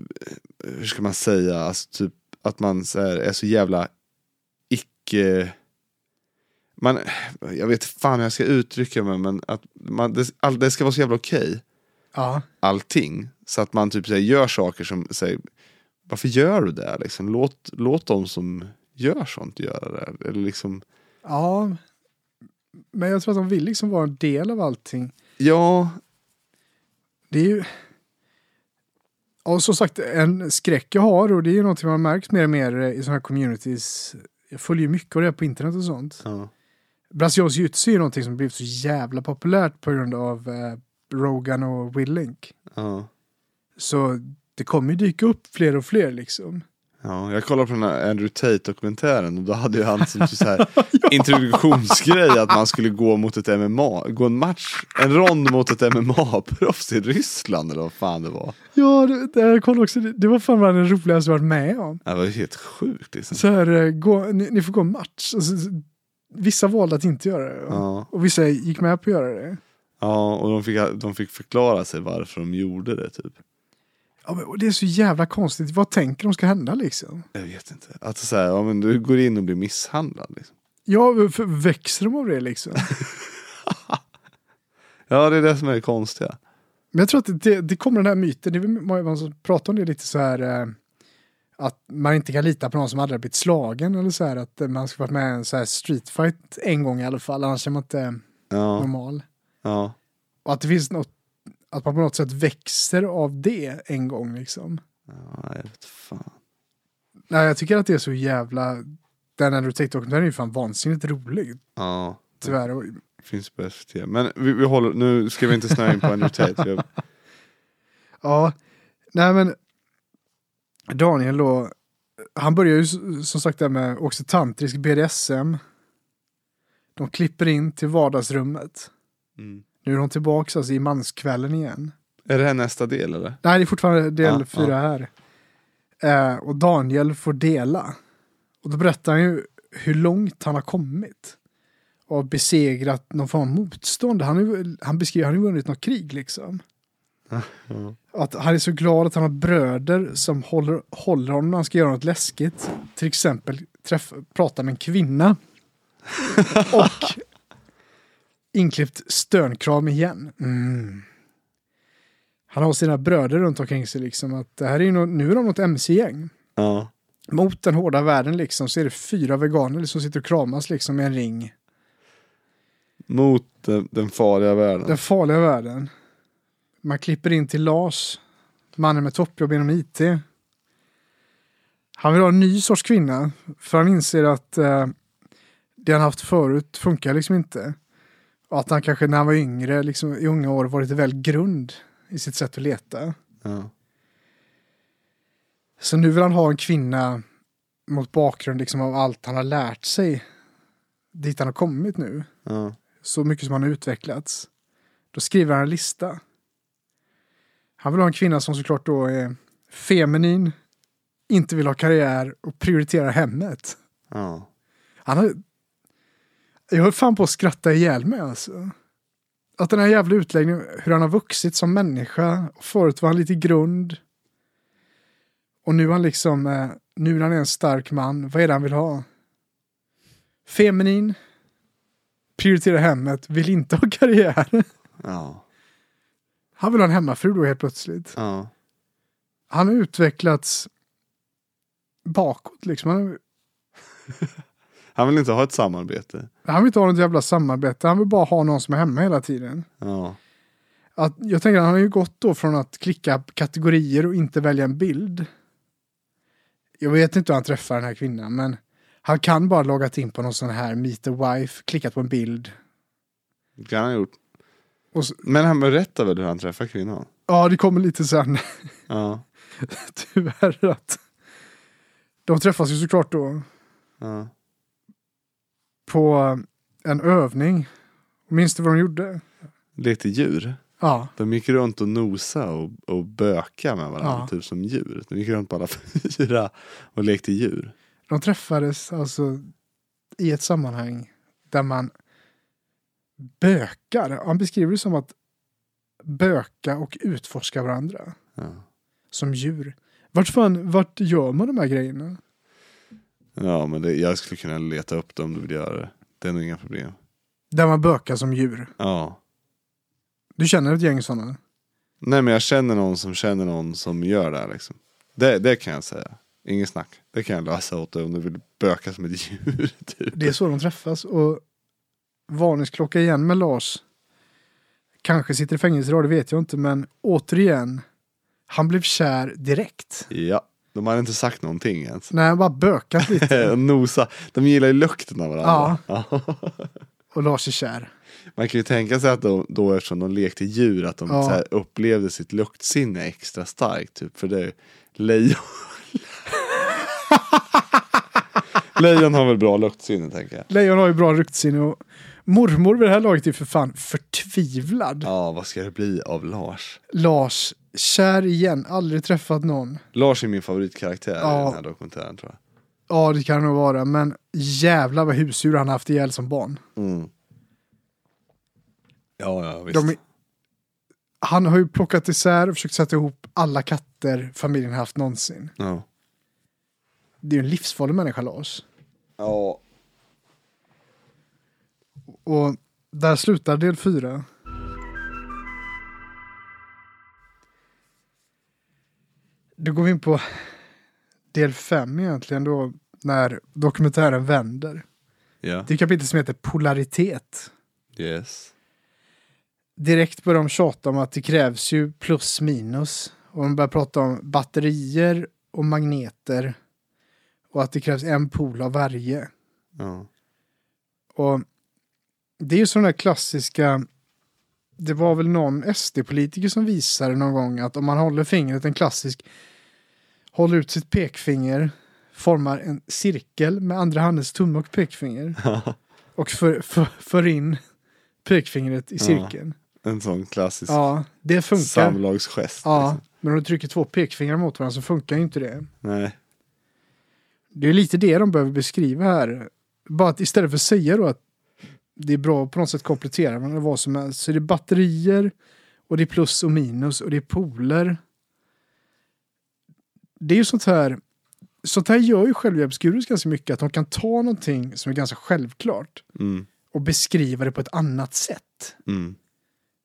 hur ska man säga, alltså typ att man så här, är så jävla icke man, jag vet fan hur jag ska uttrycka mig men att man, det, all, det ska vara så jävla okej ja, allting. Så att man typ så här, gör saker som säger varför gör du det? Liksom, låt, låt de som gör sånt göra det. Eller liksom, ja. Men jag tror att de vill liksom vara en del av allting. ja, Det är ju... Och som sagt, en skräck jag har och det är ju någonting man märkt mer och mer i sådana här communities. Jag följer ju mycket av det på internet och sånt. ja, Brasiliansk jujutsu är ju någonting som blivit så jävla populärt på grund av eh, Rogan och Will Link. ja. Så det kommer ju dyka upp fler och fler liksom. Ja, jag kollade på den här Andrew Tate-dokumentären och då hade ju han som så här introduktionsgrej att man skulle gå mot ett MMA, gå en match, en rond mot ett MMA-proffs i Ryssland eller vad fan det var. Ja, det, det, jag kollade också, det, det var fan bland det roligaste jag varit med om. Det var ju helt sjukt liksom. Så här, eh, gå, ni, ni får gå en match. Alltså, vissa valde att inte göra det. Ja, Och vissa gick med på att göra det. ja och de fick, de fick förklara sig varför de gjorde det typ. Ja, men, det är så jävla konstigt. Vad tänker de ska hända liksom? Jag vet inte. Att så här, ja, men du går in och blir misshandlad. Liksom. Ja, för växer de av det liksom? Ja, det är det som är det konstiga. Men jag tror att det, det kommer den här myten, det är många som pratar om det lite så här eh, att man inte kan lita på någon som aldrig blivit slagen eller så här att man ska varit med i en så här streetfight en gång i alla fall, annars är man inte Ja, normal. ja. Och att det finns något, att man på något sätt växer av det en gång liksom. ja jag vet fan. Nej, jag tycker att det är så jävla, den Andrew Tate-dokumentären är ju fan vansinnigt rolig, Ja, tyvärr. Finns på SVT. Men vi, vi håller, nu ska vi inte snöa in på Andrew Tate. Jag, Ja, nej men Daniel då, han börjar ju som sagt där med också tantrisk BDSM. De klipper in till vardagsrummet. mm. Nu är de tillbaka alltså, i manskvällen igen. Är det här nästa del eller? Nej, det är fortfarande del Ja, fyra här. Eh, och Daniel får dela. Och då berättar han ju hur långt han har kommit. Och har besegrat någon form av motstånd. Han, är, han beskriver, han har vunnit något krig liksom. Ja. Att han är så glad att han har bröder som håller, håller honom när han ska göra något läskigt. Till exempel träffa, prata med en kvinna. och inklippt störnkram igen. Mm. Han har sina bröder runt omkring sig liksom. Att det här är ju nå- nu är de något mc-gäng. Ja. Mot den hårda världen liksom så är det fyra veganer som sitter och kramas liksom i en ring. Mot den, den farliga världen. Den farliga världen. Man klipper in till Lars, mannen med toppjobb inom IT. Han vill ha en ny sorts kvinna, för han inser att eh, det han haft förut funkar liksom inte. Och att han kanske när han var yngre, liksom, i unga år, var lite väl grund i sitt sätt att leta. Ja. Så nu vill han ha en kvinna mot bakgrund liksom, av allt han har lärt sig dit han har kommit nu. Ja. så mycket som han har utvecklats. Då skriver han en lista. Han vill ha en kvinna som såklart då är feminin, inte vill ha karriär och prioriterar hemmet. Ja. Han har... Jag höll fan på att skratta ihjäl mig alltså. Att den här jävla utläggningen, hur han har vuxit som människa. Och förut var han lite grund. Och nu är han liksom, eh, nu när han är en stark man, vad är det han vill ha? Feminin, prioriterar hemmet, vill inte ha karriär. Ja. Han vill ha en hemmafru då helt plötsligt. Ja. Han har utvecklats bakåt liksom. Han, har- Han vill inte ha ett samarbete. han vill inte ha något jävla samarbete, han vill bara ha någon som är hemma hela tiden. Ja. Att, jag tänker att han har ju gått då från att klicka kategorier och inte välja en bild. Jag vet inte hur han träffar den här kvinnan, men han kan bara loggat in på någon sån här meet a wife, klickat på en bild. Det kan han ha gjort. Så, Men han berättar väl hur han träffar kvinnan? ja, det kommer lite sen, Ja. tyvärr, att de träffas ju såklart då Ja. På en övning. Minns du vad de gjorde? Lekte djur. Ja, De gick runt och nosa och, och böka med varandra, Ja. typ som djur. De gick runt på alla fyra och lekte djur. de träffades alltså i ett sammanhang där man bökar. Han beskriver det som att böka och utforska varandra Ja. som djur. Vart fan, vart gör man de här grejerna? Ja, men det, jag skulle kunna leta upp det om du vill göra det. Det är nog inga problem. Där man bökar som djur. Ja. Du känner ett gäng sådana? Nej, men jag känner någon som känner någon som gör det här liksom. Det, det kan jag säga. Ingen snack. Det kan jag lösa åt dig om du vill böka som ett djur. Typ. Det är så de träffas och varningsklocka igen med Lars. Kanske sitter i fängelse idag, det vet jag inte, men återigen. Han blev kär direkt. Ja, de hade inte sagt någonting ens. Han bara bökat lite. Nosa, de gillar ju lukten av varandra. Ja. Och Lars är kär. Man kan ju tänka sig att de, då eftersom de lekte djur att de Ja. upplevde sitt luktsinne extra starkt. Typ, för det lejon. lejon har väl bra luktsinne tänker jag. Lejon har ju bra luktsinne och mormor vid det här laget är för fan förtvivlad. Ja, vad ska det bli av Lars? Lars, kär igen, aldrig träffat någon. Lars är min favoritkaraktär i Ja. den här dokumentären tror jag. Ja, det kan det nog vara, men jävlar vad husdjur han haft ihjäl som barn. Mm. Ja, ja visst. De, han har ju plockat isär och försökt sätta ihop alla katter familjen haft någonsin. Ja. Det är ju en livsfarlig människa Lars. Ja. Och där slutar del fyra. Då går vi in på del fem egentligen då när dokumentären vänder. Ja. Det är kapitel som heter Polaritet. Yes. Direkt börjar de tjata om att det krävs ju plus minus. Och de börjar prata om batterier och magneter. Och att det krävs en pol av varje. Ja. Och det är ju sådana klassiska, det var väl någon SD-politiker som visade någon gång att om man håller fingret, en klassisk, håller ut sitt pekfinger, formar en cirkel med andra handens tumme och pekfinger och för, för, för in pekfingret i Ja. cirkeln. En sån klassisk Ja, det funkar. samlagsgest. Ja, Liksom. men om du trycker två pekfingrar mot varandra så funkar ju inte det. Nej. Det är lite det de behöver beskriva här. Bara att istället för att säga då att det är bra att på något sätt komplettera varandra vad som helst. Så det är batterier och det är plus och minus och det är poler. Det är ju sånt här. Sånt här gör ju självhjälpsgurus ganska mycket. Att de kan ta någonting som är ganska självklart Mm. och beskriva det på ett annat sätt. Mm.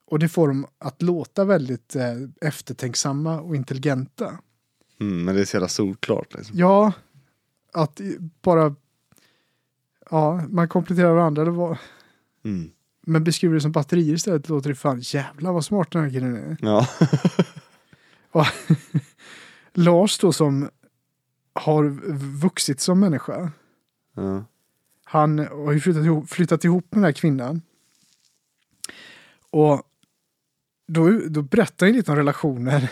Och det får dem att låta väldigt eh, eftertänksamma och intelligenta. Mm. Men det är så jävla solklart. Liksom. Ja, att bara... Ja, man kompletterar varandra. Det var, Mm. men beskriver det som batterier istället låter det fan jävla vad smart den här killen är. Ja. Lars då som har vuxit som människa. ja. Han har ju flyttat ihop, flyttat ihop med den här kvinnan. Och då, då berättar han lite om relationer.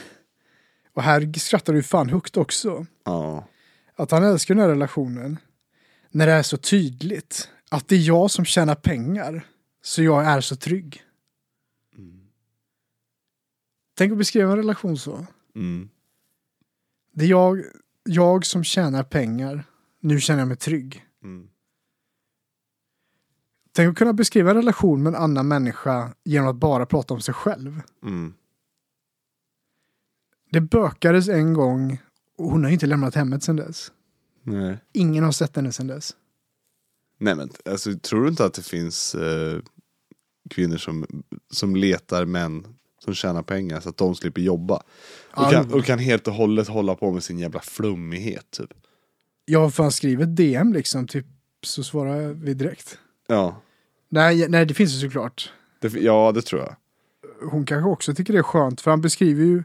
Och här skrattar du fan högt också. Ja. Att han älskar den här relationen. När det är så tydligt. Att det är jag som tjänar pengar. Så jag är så trygg. Tänk att beskriva en relation så. Mm. Det är jag, jag som tjänar pengar. Nu känner jag mig trygg. Mm. Tänk att kunna beskriva en relation med en annan människa genom att bara prata om sig själv. Mm. Det bökades en gång och hon har inte lämnat hemmet sedan dess. Nej. Ingen har sett henne sedan dess. Nej men alltså, tror du inte att det finns eh, kvinnor som, som letar män som tjänar pengar så att de slipper jobba? Och, Ja, kan, och kan helt och hållet hålla på med sin jävla flummighet typ. Jag har fan skrivit DM liksom, typ, så svarar vi direkt. Ja, Nej, nej, det finns ju såklart. det, ja det tror jag. Hon kanske också tycker det är skönt, för han beskriver ju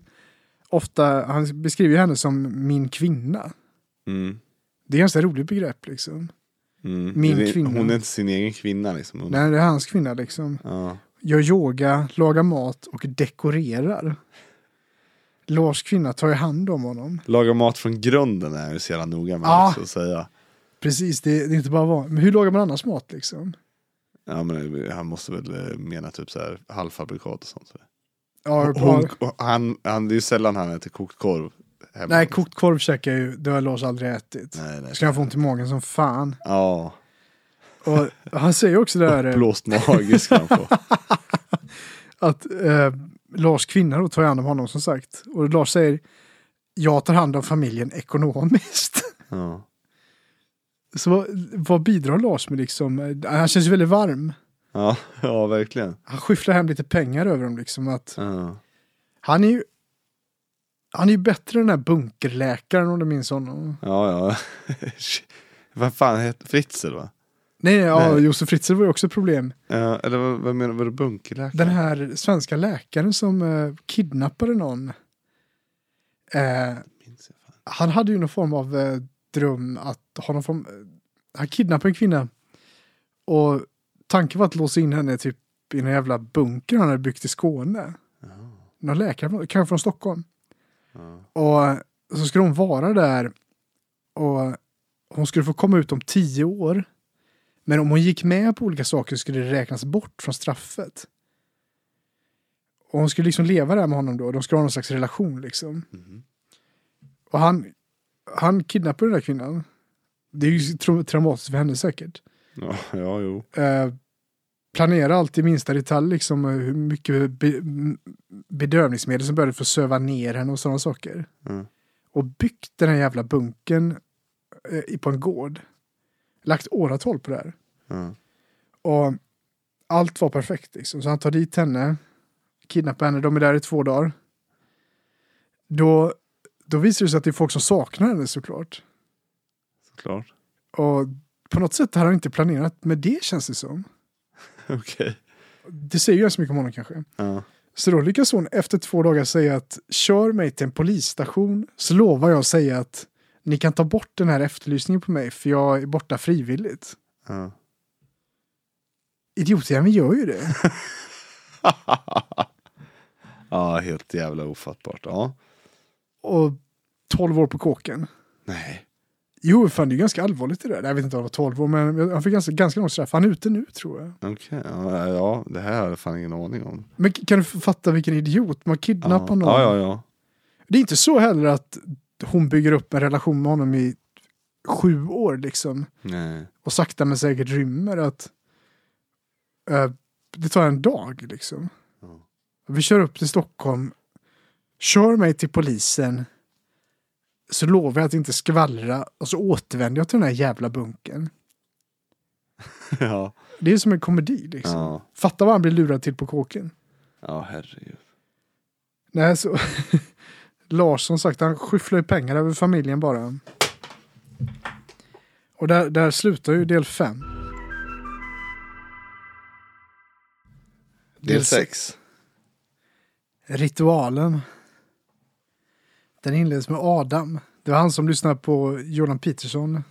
ofta, han beskriver ju henne som min kvinna. Mm. Det är ganska roligt begrepp liksom. Mm. Min det, kvinna. Hon är inte sin egen kvinna liksom. Hon, Nej, det är hans kvinna liksom. ja. Gör yoga, lagar mat och dekorerar. Lars kvinna tar ju hand om honom. Laga mat från grunden är jag ju så jävla noga med Ja. också att säga. Precis, det, det är inte bara van. Men hur lagar man annars mat liksom? Ja men han måste väl eh, mena typ så här halvfabrikat och sånt. Ja, Hon, par- han, han, det är ju sällan han äter kokt korv. Hemma. nej, kokt korv käkar jag ju, det har Lars aldrig ätit. Nej, nej. Ska jag få ont i magen som fan. Ja, Och han säger också det här eh, blåst mage ska han få. att eh, Lars kvinna då tar hand om honom som sagt. Och Lars säger jag tar hand om familjen ekonomiskt. Ja. Så vad, vad bidrar Lars med liksom? Eh, Han känns ju väldigt varm. Ja, ja, verkligen. Han skyfflar hem lite pengar över dem liksom. Att Ja. han är ju han är ju bättre än den här bunkerläkaren om du minns honom. Ja, ja. vad fan heter Fritzl va? Nej, nej, ja, Nej. Josef Fritzl var ju också ett problem. Ja, eller vad, vad menar du, var det bunkerläkare? Den här svenska läkaren som eh, kidnappade någon. Eh, han hade ju någon form av eh, dröm att ha någon form, eh, han kidnappade en kvinna. Och tanken var att låsa in henne typ i en jävla bunker han hade byggt i Skåne. Ja, Någon läkare, kanske från Stockholm. Ja. Och så skulle hon vara där och hon skulle få komma ut om tio år. Men om hon gick med på olika saker skulle det räknas bort från straffet. Och hon skulle liksom leva där med honom då. De skulle ha någon slags relation liksom. Mhm. Och han, han kidnappade den där kvinnan. Det är ju tra- traumatiskt för henne säkert. ja, ja, jo. Eh, planera allt i minsta detalj liksom. eh, Hur mycket be- bedövningsmedel som började få söva ner henne och sådana saker. Mm. Och byggt den här jävla bunken eh, i- på en gård. Lagt åratal på det här. Ja. Och allt var perfekt liksom. Så han tar dit henne, kidnappar henne, de är där i två dagar. Då, då visar det sig att det är folk som saknar henne såklart. Såklart. Och på något sätt har han inte planerat med det känns det som. Okej. Det säger ju ganska mycket om honom kanske. Ja. Så då lyckas hon efter två dagar säga att kör mig till en polisstation så lovar jag att säga att ni kan ta bort den här efterlysningen på mig för jag är borta frivilligt. Ja. Idiotjäveln gör ju det. ja, helt jävla ofattbart. Ja. Och 12 år på kåken. Nej. Jo, fan det är ganska allvarligt det där. Jag vet inte om det var 12 år, men han fick ganska, ganska långt straff. Han är ute nu tror jag. Okej, ja, ja, det här har jag fan ingen aning om. Men kan du fatta vilken idiot? Man Ja, kidnappar någon. ja, ja. ja. Det är inte så heller att hon bygger upp en relation med honom i sju år liksom. Nej. Och sakta men säkert rymmer. Att eh, det tar en dag liksom. Ja. Vi kör upp till Stockholm. Kör mig till polisen. Så lovar jag att inte skvallra. Och så återvänder jag till den här jävla bunken. ja. Det är som en komedi liksom. Ja. Fatta vad han blir lurad till på kåken. Ja, herregud. Nej, så... Lars som sagt, han skyfflar ju pengar över familjen bara. Och där, där slutar ju del fem. Del 6. Ritualen. Den inleds med Adam. Det var han som lyssnade på Jordan Peterson.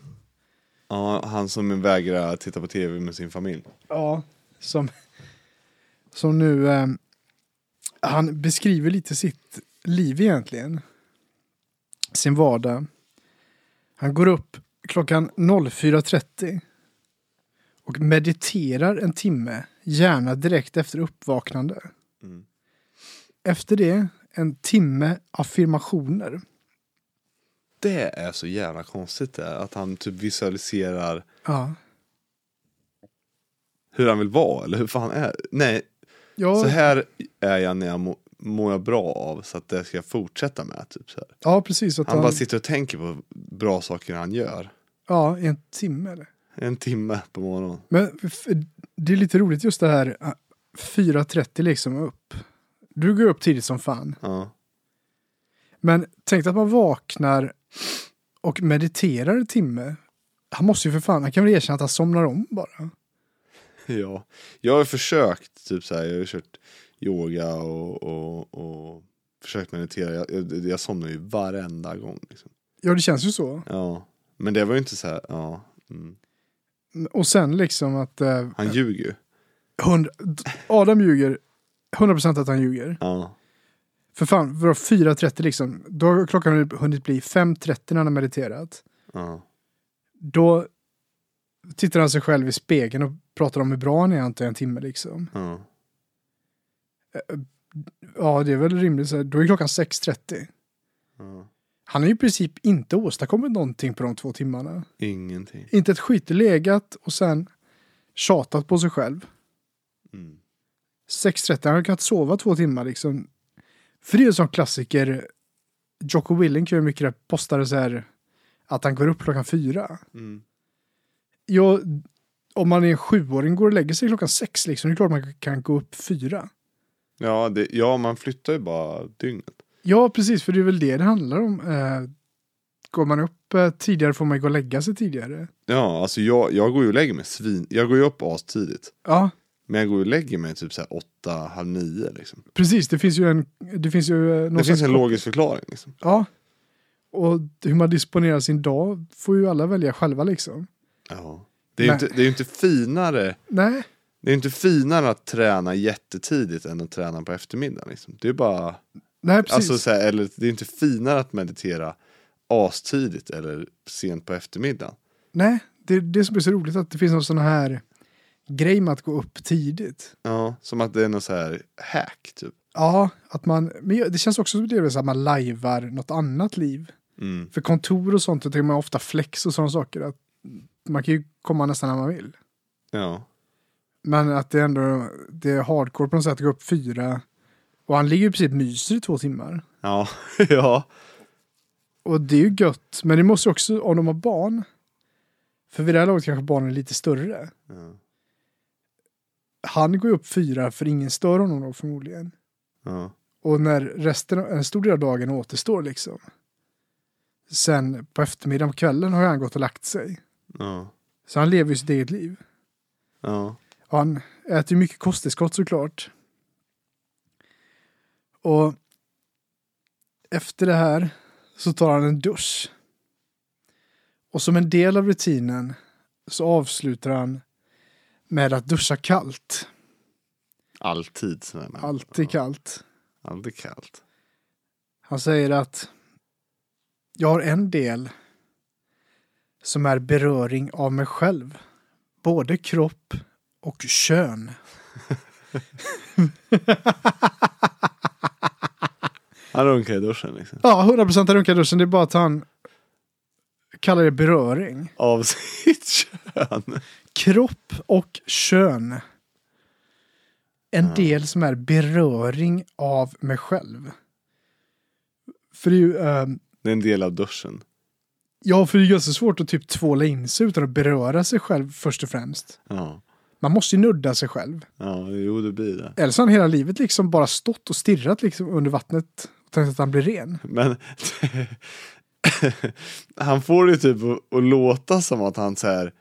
Ja, han som vägrar titta på tv med sin familj. Ja. Som, som nu... Eh, han beskriver lite sitt liv egentligen. Sin vardag. Han går upp klockan 04.30 och mediterar en timme, gärna direkt efter uppvaknande. Mm. Efter det en timme affirmationer. Det är så jävla konstigt det, att han typ visualiserar Ja. hur han vill vara, eller hur fan är Nej, Ja, så här är jag när jag må, mår jag bra av, så att det ska jag fortsätta med. Typ så här. ja precis. Att Han han, bara sitter och tänker på bra saker han gör. Ja, i en timme. Eller? En timme på morgonen. Men det är lite roligt just det här ah, 4.30 liksom upp. Du går upp tidigt som fan. Ja. Men tänk att man vaknar och mediterar en timme. Han måste ju för fan, han kan väl erkänna att han somnar om bara. ja. Jag har försökt, typ så här, jag har kört yoga och, och, och försökt meditera. Jag, jag, jag somnar ju varenda gång. Liksom. Ja, det känns ju så. Ja. Men det var ju inte så här, ja. Mm. Och sen liksom att... Eh, Han ljuger ju. 100, Adam ljuger. 100% att han ljuger. Ja. För fan, för 4.30 liksom. Då har klockan hunnit bli 5.30 när han har mediterat. Ja. Då tittar han sig själv i spegeln och pratar om hur bra han är jag en timme liksom. Ja. Ja, det är väl rimligt. Så då är klockan 6.30. ja. Han har ju i princip inte åstadkommit någonting på de två timmarna. Ingenting. Inte ett skit legat och sen tjatat på sig själv. Mm. 6.30, han har kunnat sova två timmar liksom. För det är en sån klassiker. Jocko Willink gör mycket det, postade så här att han går upp klockan fyra. Mm. Ja, om man är en sjuåring går och lägger sig klockan sex liksom, det är klart man kan gå upp fyra. Ja, det, ja, man flyttar ju bara dygnet. Ja, precis, för det är väl det det handlar om. Eh, går man upp eh, tidigare får man gå och lägga sig tidigare. Ja, alltså jag, jag går ju och lägger mig svin... Jag går ju upp astidigt. Ja, Men jag går och lägger mig typ såhär åtta, halv nio liksom. precis. Det finns ju en... Det finns ju... eh, någon Det finns en logisk förklaring liksom. Ja. Och hur man disponerar sin dag får ju alla välja själva liksom. Ja. Det är ju inte, det är inte finare. Nej, Det är ju inte finare att träna jättetidigt än att träna på eftermiddagen liksom. Det är bara, nej precis. alltså så här, eller det är inte finare att meditera astidigt eller sent på eftermiddagen. Nej, det är det som är så roligt att det finns någon sån här grej med att gå upp tidigt. Ja, som att det är någon så här hack typ. Ja, att man, men det känns också som det att man lajvar något annat liv. Mm. För kontor och sånt, då tänker man ofta flex och sådana saker. Att man kan ju komma nästan när man vill. Ja. Men att det ändå, det är hardcore på något sätt att gå upp fyra, Och han ligger i princip myser i två timmar. Ja, ja. Och det är ju gött, men det måste också, om de har barn, för vid det här laget kanske barnen är lite större. Ja. Han går ju upp fyra för ingen stör honom då förmodligen. ja. Och när resten, av- en stor del av dagen återstår liksom. Sen på eftermiddagen på kvällen har han gått och lagt sig. ja. Så han lever ju sitt eget liv. ja. Och han äter ju mycket kosttillskott såklart. Och efter det här så tar han en dusch. Och som en del av rutinen så avslutar han med att duscha kallt. Alltid. Alltid kallt. Alltid kallt. Han säger att jag har en del som är beröring av mig själv. Både kropp och kön. Han runkar i duschen liksom. Ja, 100% av runkarduschen. Det är bara att han kallar det beröring. Av sitt kön. Kropp och kön. En Ja. del som är beröring av mig själv. För det är ju, ehm, Det är en del av duschen. ja, för det är ju ganska svårt att typ tvåla in sig utan att beröra sig själv först och främst. Ja. Man måste ju nudda sig själv. Ja, jo det blir det. Eller så har han hela livet liksom bara stått och stirrat liksom under vattnet och tänkt att han blir ren. Men han får det typ att låta som att han så här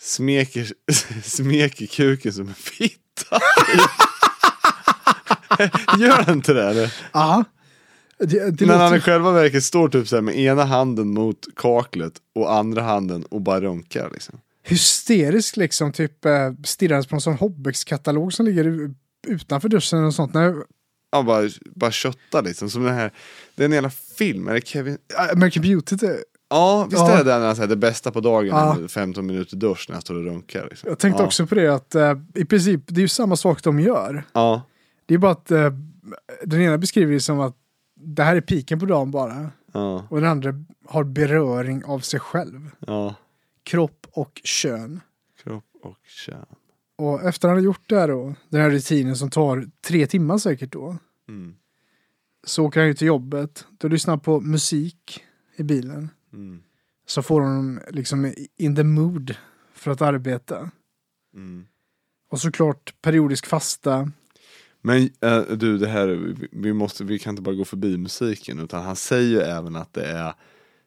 smeker, smeker kuken som en fitta. Gör han inte det eller? Ja. Det, det När han i själva verket står typ så här med ena handen mot kaklet och andra handen och bara runkar liksom. hysteriskt liksom, typ eh, stirrandes på en sån Hobbex-katalog som ligger utanför duschen och sånt. Nej, Ja, bara, bara kötta liksom. Som den här, det är en jävla film, är det Kevin? American Beauty, det, Ja, visst är det den när han säger det bästa på dagen, Ja. 15 minuter dusch när han står och runkar. Liksom. jag tänkte ja. också på det att eh, i princip, det är ju samma sak de gör. Ja, Det är bara att eh, den ena beskriver det som att det här är piken på dagen bara. ja, Och den andra har beröring av sig själv. ja. Kropp och kön. Kropp och kön. Och efter han har gjort det här då, den här rutinen som tar tre timmar säkert då, Mm. så åker han ju till jobbet. Då lyssnar han på musik i bilen. Mm. Så får honom liksom in the mood för att arbeta. Mm. Och såklart periodisk fasta. Men äh, du, det här, vi, måste, vi kan inte bara gå förbi musiken utan han säger ju även att det är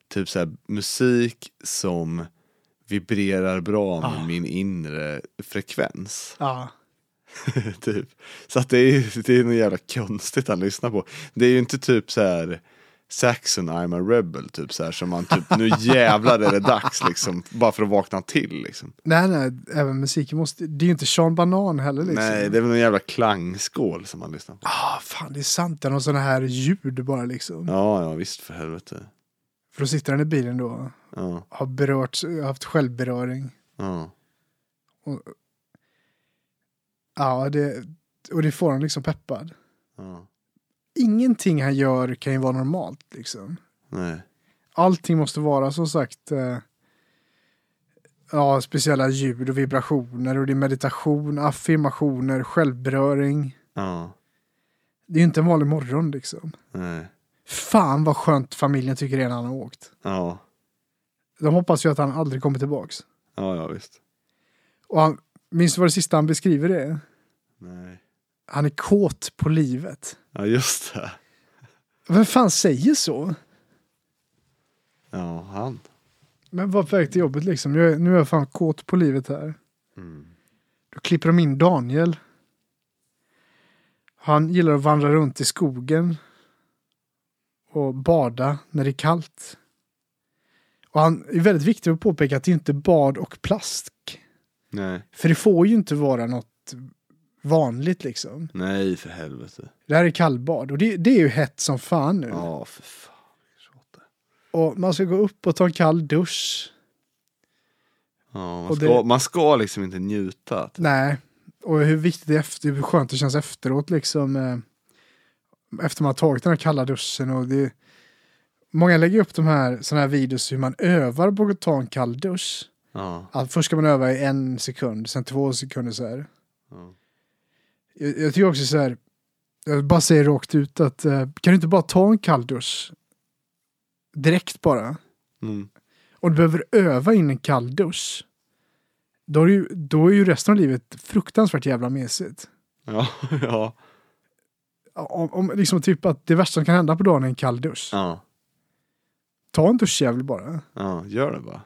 typ så här, musik som vibrerar bra med Ah. min inre frekvens. Ja. typ. Så att det är, det är något jävla konstigt han lyssnar på. Det är ju inte typ så här Saxon I'm a rebel typ så här som man typ nu jävlar är det dags liksom. Bara för att vakna till liksom. Nej, nej, även musiken måste... Det är ju inte Sean Banan heller liksom. Nej det är väl någon jävla klangskål som man lyssnar på. Ah, fan, det är sant. Det är någon sån här ljud bara liksom. Ja ja visst för helvete. För då sitter han i bilen då. Ja, Har berört, haft självberöring. ja, Ja, det, och det får han liksom peppad. ja. Ingenting han gör kan ju vara normalt liksom. Nej. Allting måste vara som sagt eh, ja, speciella ljud och vibrationer och det är meditation, affirmationer, självberöring. Ja, Det är ju inte en vanlig morgon liksom. nej. Fan vad skönt familjen tycker det är när han har åkt. Ja, De hoppas ju att han aldrig kommer tillbaks. ja, ja visst. Och han, minns du vad det sista han beskriver det är? Nej. Han är kåt på livet. Ja just det. Vem fan säger så? Ja, han. Men var på väg till jobbet liksom. Jag, nu är jag fan kåt på livet här. Mm. Då klipper de in Daniel. Han gillar att vandra runt i skogen. Och bada när det är kallt. Och han är väldigt viktigt att påpeka att det inte är bad och plast. Nej. För det får ju inte vara något vanligt liksom. Nej för helvete. Det här är kallbad och det, det är ju hett som fan nu. Ja för fan. Och man ska gå upp och ta en kall dusch. Ja, man, Och ska, det- man ska liksom inte njuta. Nej. Och hur viktigt det är efter, hur skönt det känns efteråt liksom. eh, Efter man har tagit den här kalla duschen och det Många lägger upp de här sådana här videos hur man övar på att ta en kall dusch. Ja, Att först ska man öva i en sekund, sen två sekunder så här. ja. Jag, jag tycker också så här. Jag bara säger rakt ut att eh, kan du inte bara ta en kall dusch direkt bara? Mm. Och du behöver öva in en kall dusch. Då är, ju, då är ju resten av livet fruktansvärt jävla mesigt. Ja, ja, Om, om liksom typ att det värsta som kan hända på dagen är en kall dusch. ja, Ta en duschjävel bara. ja, gör det bara.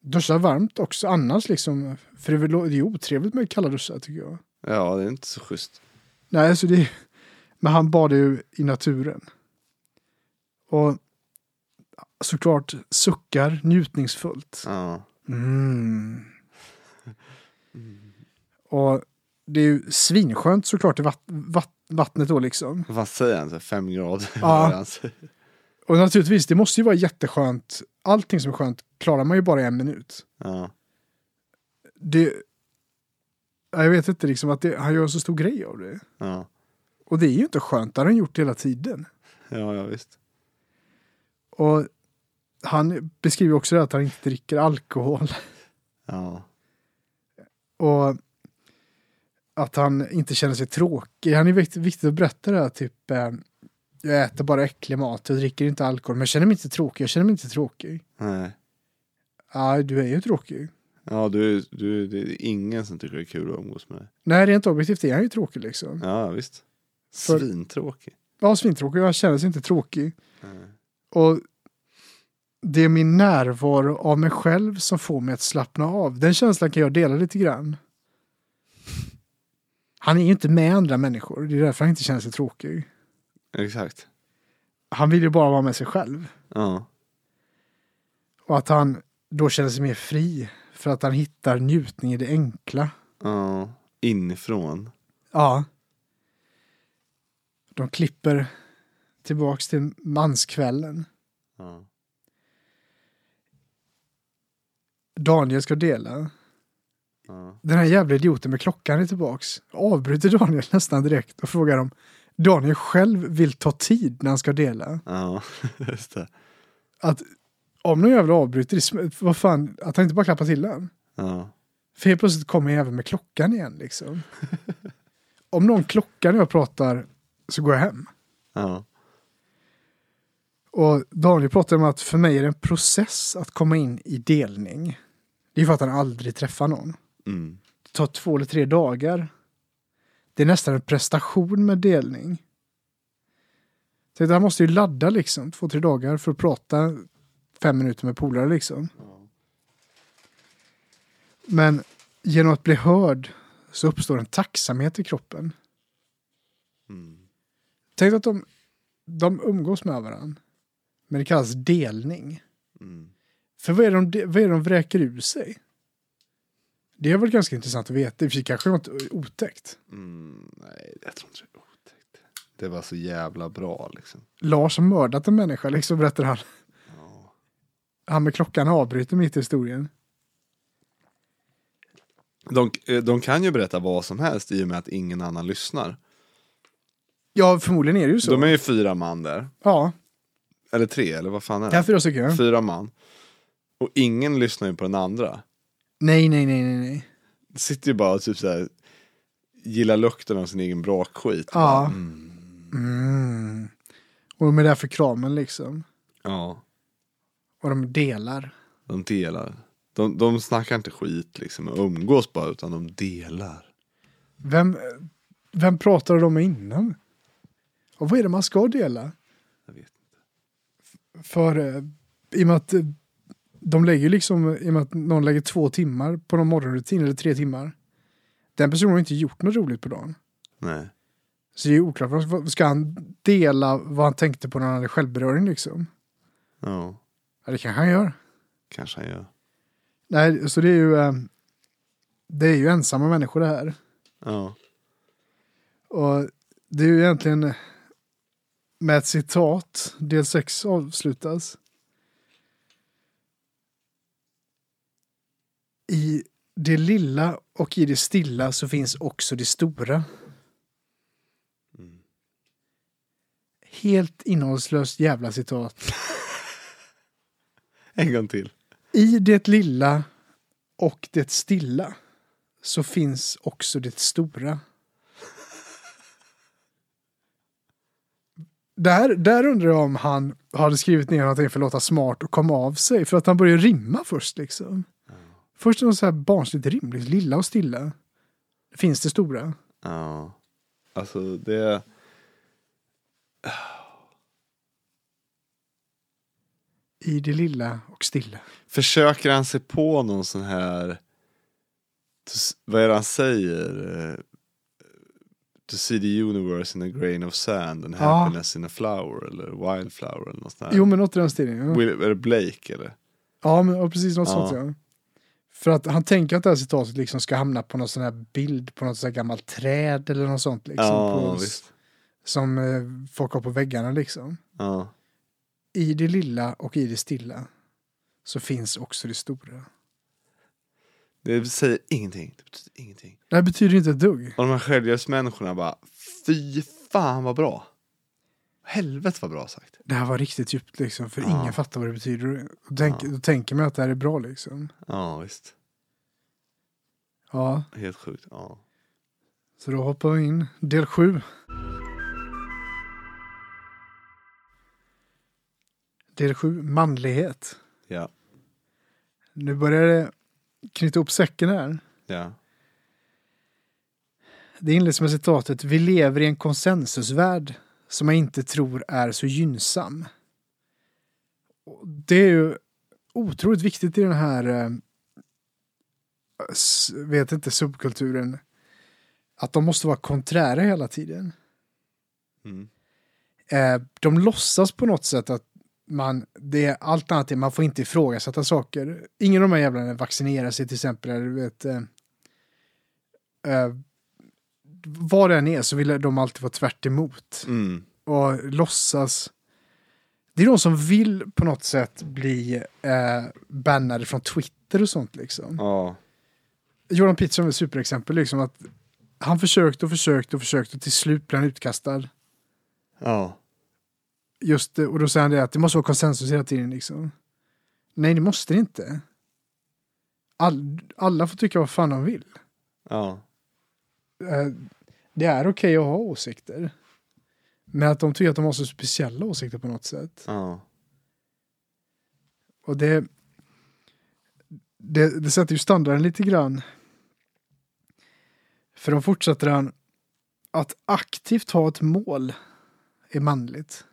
Duscha varmt också annars liksom. För det är, väl, det är ju otrevligt med kalla duschar tycker jag. Ja, det är inte så schysst. Nej, alltså det Men han badade ju i naturen. Och såklart suckar njutningsfullt. Ja, Mm. Och det är ju svinskönt såklart i vatt, vatt, vattnet då liksom. vad säger han? Så Fem grader? Ja. Och naturligtvis, det måste ju vara jätteskönt. Allting som är skönt klarar man ju bara i en minut. ja, Det... ja, Jag vet inte liksom att det, han gör så stor grej av det. ja, Och det är ju inte skönt, det har han gjort hela tiden. ja, ja visst. Och han beskriver också det att han inte dricker alkohol. Ja, Och att han inte känner sig tråkig. Han är viktigt, viktigt att berätta det här, typ eh, jag äter bara äcklig mat och dricker inte alkohol. Men jag känner mig inte tråkig, jag känner mig inte tråkig. nej. Ja, du är ju tråkig. Ja, du, du, det är ingen som tycker det är kul att umgås med dig. Nej, rent objektivt är han ju tråkig liksom. Ja, visst. För- Svintråkig. Ja, svintråkig. Jag känner sig inte tråkig. Nej. Och det är min närvaro av mig själv som får mig att slappna av. Den känslan kan jag dela lite grann. Han är ju inte med andra människor. Det är därför han inte känner sig tråkig. Exakt. Han vill ju bara vara med sig själv. Ja, Och att han då känner sig mer fri. För att han hittar njutning i det enkla. ja. Inifrån. Ja. De klipper tillbaks till manskvällen. Ja. Daniel ska dela. Ja. Den här jävla idioten med klockan är tillbaks. Avbryter Daniel nästan direkt och frågar om Daniel själv vill ta tid när han ska dela. Ja, just det. Att om någon jävla avbryter, vad fan, att han inte bara klappar till den. Ja. För helt plötsligt kommer jag även med klockan igen liksom. om någon klockar när jag pratar så går jag hem. Ja. Och Daniel pratar om att för mig är det en process att komma in i delning. Det är för att han aldrig träffar någon. Mm. Det tar två eller tre dagar. Det är nästan en prestation med delning. Så han måste ju ladda liksom två, tre dagar för att prata fem minuter med polare liksom. Men genom att bli hörd så uppstår en tacksamhet i kroppen. Mm. Tänk att de, de umgås med varandra. Men det kallas delning. Mm. För vad är, det de, vad är det de vräker ur sig? Det har varit ganska intressant att veta. Sig kanske något otäckt. Mm. Nej, jag tror inte det är otäckt. Det var så jävla bra liksom. Lars har mördat en människa, liksom berättar han. Han med klockan avbryter mitt i historien. De, eh, de kan ju berätta vad som helst i och med att ingen annan lyssnar. Ja, förmodligen är det ju så. De är ju fyra man där. Ja, Eller tre, eller vad fan är det? fyra stycken. Fyra man. Och ingen lyssnar ju på den andra. Nej, nej, nej, nej, nej. Sitter ju bara och typ såhär gillar lukten av sin egen brakskit. Ja. Bara, Mm. Mm. Och de är där för kramen liksom. Ja, Och de delar. de delar. De, de snackar inte skit liksom och umgås bara utan de delar. Vem, vem pratade de med innan? Och vad är det man ska dela? Jag vet. För eh, i och med att eh, de lägger liksom, i och med att någon lägger två timmar på någon morgonrutin eller tre timmar. Den personen har inte gjort något roligt på dagen. Nej. Så det är oklart, ska han dela vad han tänkte på när han hade självberöring liksom? Ja, Ja, det kanske han gör. kanske han gör. Nej, så det är ju, eh, det är ju ensamma människor det här. Ja. Och det är ju egentligen med ett citat, del 6 avslutas. I det lilla och i det stilla så finns också det stora. Mm. Helt innehållslöst jävla citat. En gång till. I det lilla och det stilla så finns också det stora. Där, där undrar jag om han hade skrivit ner någonting för att låta smart och komma av sig. För att han började rimma först liksom. Först något så här barnsligt rimligt, lilla och stilla. Finns det stora? Ja. Alltså det... I det lilla och stilla. Försöker han sig på någon sån här... Vad är det han säger? Eh, To see the universe in a grain of sand and Ja. happiness in a flower eller wildflower eller något sånt här. Jo, men något i den stilen. Ja, Will, är det Blake eller? ja, men, precis något Ja. sånt ja. För att han tänker att det här citatet liksom ska hamna på någon sån här bild på något sånt här gammalt träd eller något sånt. Liksom, ja, på, visst. som eh, folk har på väggarna liksom. Ja. I det lilla och i det stilla så finns också det stora. Det säger ingenting. Det betyder ingenting. Det här betyder inte ett dugg. Och de här självhjälpsmänniskorna bara, fy fan vad bra. Helvete vad bra sagt. Det här var riktigt djupt liksom, för Ja. ingen fattar vad det betyder. Och tänk, Ja. Då tänker man att det här är bra liksom. Ja visst. Ja, Helt sjukt. Ja. så då hoppar vi in. Del sju. Del sju, manlighet. Ja. Nu börjar det knyta ihop säcken här. Ja. Det inleds med citatet Vi lever i en konsensusvärld som jag inte tror är så gynnsam. Det är ju otroligt viktigt i den här eh, vet inte, subkulturen. Att de måste vara konträra hela tiden. Mm. Eh, de låtsas på något sätt att man, det är allt annat, är- man får inte ifrågasätta saker. Ingen av de här jävlarna vaccinerar sig till exempel, eller du vet, eh, eh, vad det än är så vill de alltid vara tvärt emot Mm. och låtsas. Det är de som vill på något sätt bli eh, bannade från Twitter och sånt liksom. Ja. Jordan Peterson är ett superexempel liksom att han försökte och försökte och försökte och till slut blev han utkastad. Ja. Just det, och då säger han det att det måste vara konsensus hela tiden liksom. Nej, det måste det inte. All, alla får tycka vad fan de vill. Ja. Eh, det är okej att ha åsikter. Men att de tycker att de har så speciella åsikter på något sätt. Ja. Och det, det, det sätter ju standarden lite grann. För de fortsätter han att aktivt ha ett mål är manligt.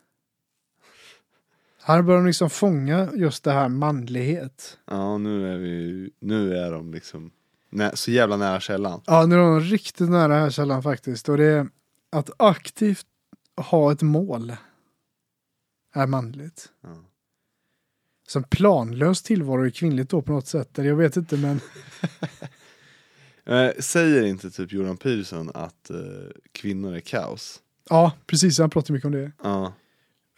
Här börjar de liksom fånga just det här manlighet. Ja, nu är vi, nu är de liksom nä, så jävla nära källan. Ja, nu är de riktigt nära här källan faktiskt. Och det är att aktivt ha ett mål är manligt. Ja. Som planlös tillvaro är kvinnligt då på något sätt. Eller jag vet inte men Eh, säger inte typ Jordan Peterson att eh, kvinnor är kaos? ja, precis. Han pratar mycket om det. Ja.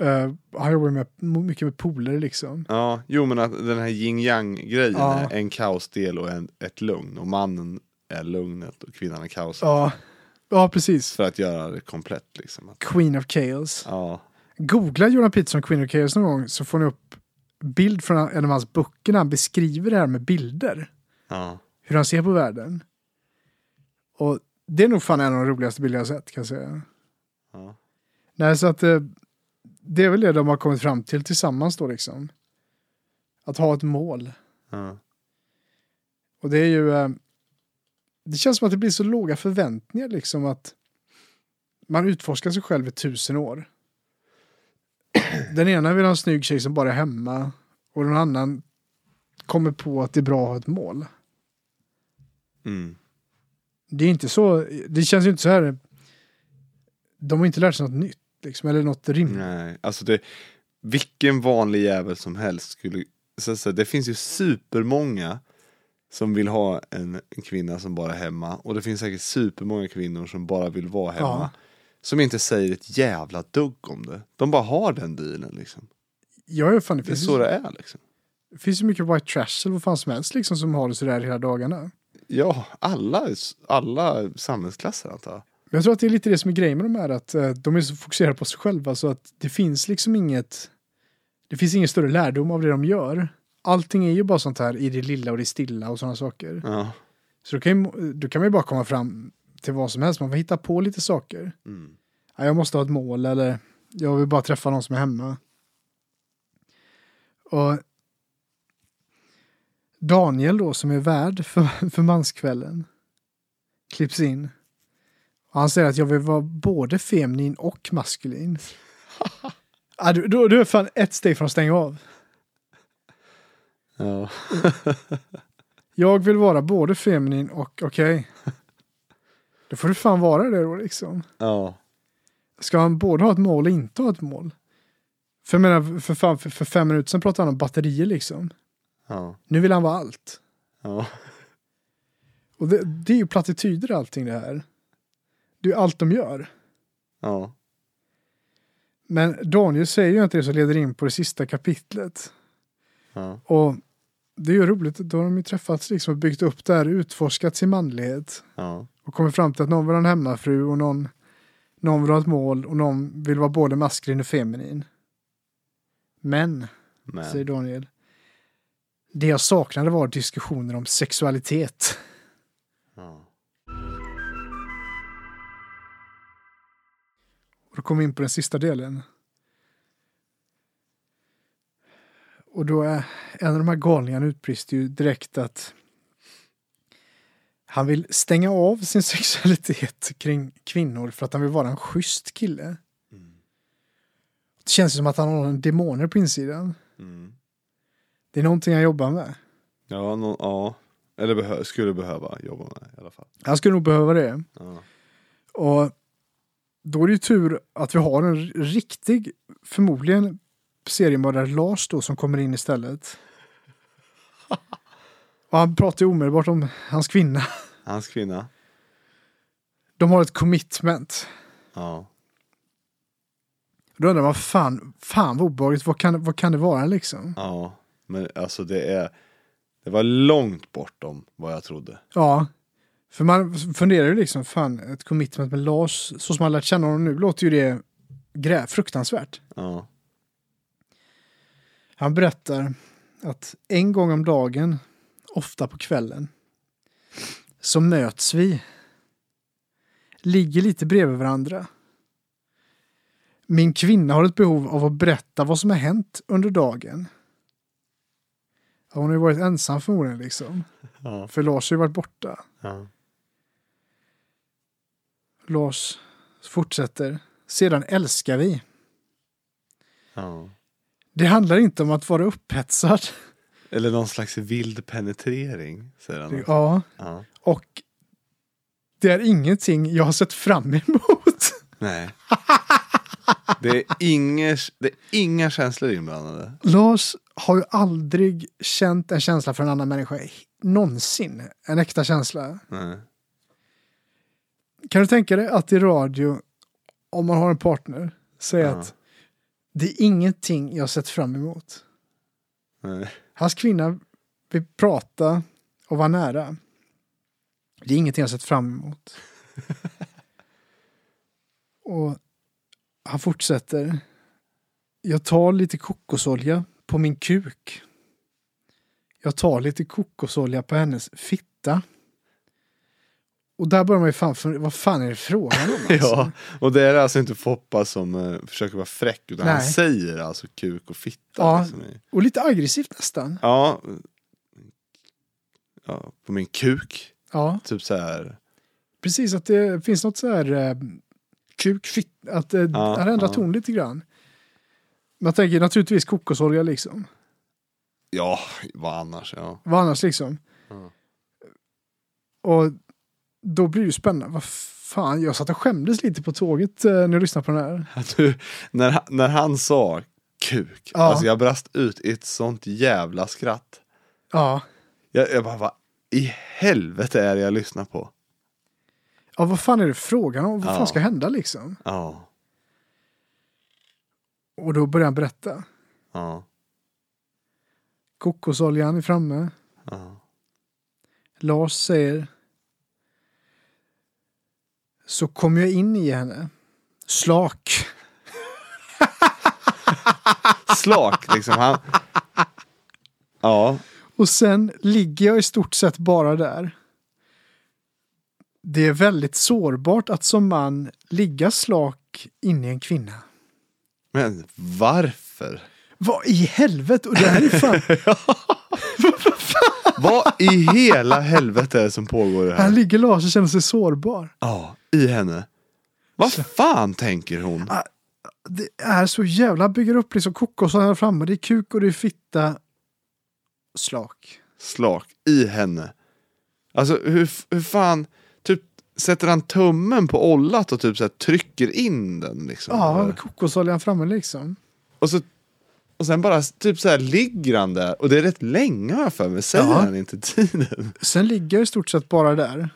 Uh, han jobbar med, mycket med polare liksom. Ja, jo men att den här yin yang grejen Ja. är en kaosdel och en, ett lugn. Och mannen är lugnet och kvinnan är kaoset. Ja, ja precis. För att göra det komplett liksom. Queen of Chaos. ja. Googla Jordan Peterson Queen of Chaos någon gång så får ni upp bild från en av hans böcker när han beskriver det här med bilder. Ja. Hur han ser på världen. Och det är nog fan en av de roligaste bilder jag sett kan jag säga. Ja. Nej, så att eh, det är väl det de har kommit fram till tillsammans då liksom. Att ha ett mål. Ja. Och det är ju... Eh, det känns som att det blir så låga förväntningar liksom att man utforskar sig själv i tusen år. Den ena vill ha en snygg tjej som bara är hemma och den annan kommer på att det är bra att ha ett mål. Mm. Det är inte så, det känns ju inte så här, de har inte lärt sig något nytt liksom, eller något rimligt. Nej, alltså det, vilken vanlig jävel som helst skulle, så, så, det finns ju supermånga som vill ha en, en kvinna som bara är hemma och det finns säkert supermånga kvinnor som bara vill vara hemma. Ja. Som inte säger ett jävla dugg om det. De bara har den dealen liksom. Ja, fan, det Det är så ju, det är liksom. det finns ju mycket white trash eller vad fan som helst liksom som har det sådär hela dagarna. Ja, alla, alla samhällsklasser antar jag. Men jag tror att det är lite det som är grejen med de här, att eh, de är så fokuserade på sig själva så att det finns liksom inget, det finns ingen större lärdom av det de gör. Allting är ju bara sånt här i det lilla och det stilla och sådana saker. Ja. Så då kan, ju, då kan man ju bara komma fram till vad som helst, man får hitta på lite saker. Mm. Ja, jag måste ha ett mål eller Jag vill bara träffa någon som är hemma. Och Daniel då som är värd för, för manskvällen klipps in. Och han säger att jag vill vara både feminin och maskulin. ja, du, då, då är fan ett steg från att stänga av. Ja. Jag vill vara både feminin och okej. Då får du fan vara det då liksom. Ja. Ska han både ha ett mål och inte ha ett mål? För jag menar, för, fan, för, för fem minuter sedan pratade han om batterier liksom. Ja. Nu vill han vara allt. Ja. Och det, det är ju plattityder allting det här. Det är allt de gör. Ja. Men Daniel säger ju inte det som leder in på det sista kapitlet. Ja. Och det är ju roligt, då har de ju träffats liksom och byggt upp det här, utforskat sin manlighet. Ja. Och kommit fram till att någon vill ha en hemmafru och någon, någon vill ha ett mål och någon vill vara både maskulin och feminin. Men, säger Men. Daniel, det jag saknade var diskussioner om sexualitet. Och då kommer vi in på den sista delen. Och då är en av de här galningarna utbrister ju direkt att han vill stänga av sin sexualitet kring kvinnor för att han vill vara en schysst kille. Det känns som att han har en demoner på insidan. Mm. Det är någonting han jobbar med. Ja, nå- ja. Eller behö- skulle behöva jobba med i alla fall. Han skulle nog behöva det. Ja. Och då är det ju tur att vi har en riktig, förmodligen seriemördare Lars då som kommer in istället. Och han pratar ju omedelbart om hans kvinna. Hans kvinna. De har ett commitment. Ja. Då undrar man, fan, fan vad obehagligt, vad kan, vad kan det vara liksom? Ja. Men alltså det är. Det var långt bortom vad jag trodde. Ja. För man funderar ju liksom, fan, ett commitment med Lars, så som man lärt känna honom nu, låter ju det grä, fruktansvärt. Ja. Han berättar att en gång om dagen, ofta på kvällen, så möts vi. Ligger lite bredvid varandra. Min kvinna har ett behov av att berätta vad som har hänt under dagen. Ja, Hon har ju varit ensam förmodligen liksom. Ja. För Lars har ju varit borta. Ja. Lars fortsätter. Sedan älskar vi. ja. Det handlar inte om att vara upphetsad. Eller någon slags vild penetrering. Säger han. också. Ja, Ja. och det är ingenting jag har sett fram emot. Nej. Det är, inga, det är inga känslor inblandade. Lars har ju aldrig känt en känsla för en annan människa. Någonsin. En äkta känsla. Nej. Kan du tänka dig att i radio, om man har en partner, säga Ja. att det är ingenting jag sett fram emot. Nej. Hans kvinna vill prata och vara nära. Det är ingenting jag sett fram emot. och han fortsätter. Jag tar lite kokosolja på min kuk. Jag tar lite kokosolja på hennes fitta. Och där börjar man ju fan fundera, vad fan är det frågan om? Alltså? Ja, och det är alltså inte Foppa som eh, försöker vara fräck utan han Nej. säger alltså kuk och fitta. Ja. Liksom. Och lite aggressivt nästan. ja. Ja, på min kuk. Ja, Typ så här. precis att det finns något så här eh, kuk, fitt, att eh, Ja, han ändrar ja. ton lite grann. Man tänker naturligtvis kokosolja liksom. Ja, vad annars? Ja. Vad annars liksom? Ja. Och då blir det ju spännande. Vad fan, jag satt och skämdes lite på tåget eh, när jag lyssnade på den här. Du, när, när han sa kuk, Ja. alltså jag brast ut i ett sånt jävla skratt. Ja, Jag, jag bara, vad i helvete är det jag lyssnar på? ja vad fan är det frågan om? Vad Ja. fan ska hända liksom? Ja, Och då börjar han berätta. ja, Kokosoljan är framme. ja. Lars säger. Så kom jag in i henne. Slak. Slak liksom. Han, ja, Och sen ligger jag i stort sett bara där. Det är väldigt sårbart att som man ligga slak in i en kvinna. Men varför? Vad i helvete? Och det här är fan... Vad i hela helvete är det som pågår det Han här? ligger Lars och känner sig sårbar. Ja, i henne. Vad fan tänker hon? Det är så jävla... Bygger upp liksom kokosar här framme. Det är kuk och det är fitta. Slak. Slak i henne. Alltså hur, hur fan, typ sätter han tummen på ollat och typ så här trycker in den liksom? Ja, kokosoljan framme liksom. Och, så, och sen bara typ så här ligger han där och det är rätt länge har jag för mig. Säger Ja. han inte tiden? Sen ligger jag i stort sett bara där.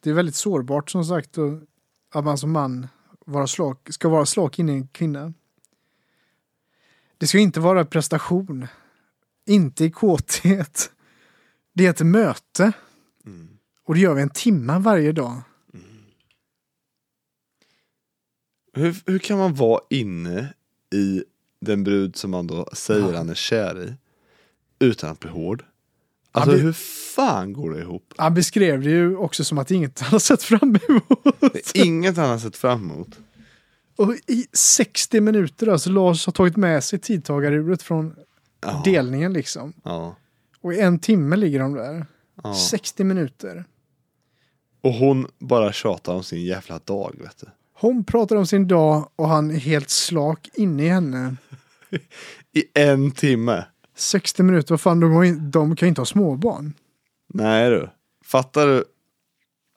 Det är väldigt sårbart som sagt att man som man vara slak, ska vara slak in i en kvinna. Det ska inte vara prestation. Inte i kåthet. Det är ett möte. Och det gör vi en timme varje dag. Hur, hur kan man vara inne i den brud som man då säger Ja. han är kär i utan att bli hård? Alltså hur fan går det ihop? Han beskrev det ju också som att inget han har sett fram emot. Inget han har sett fram emot. Och i 60 minuter alltså Lars har tagit med sig tidtagaruret från Ja, delningen liksom. ja, Och i en timme ligger de där. ja. 60 minuter. Och hon bara tjatar om sin jävla dag vet du. Hon pratar om sin dag och han är helt slak inne i henne. I en timme. 60 minuter, vad fan, de, in, de kan ju inte ha småbarn. Nej du. Fattar du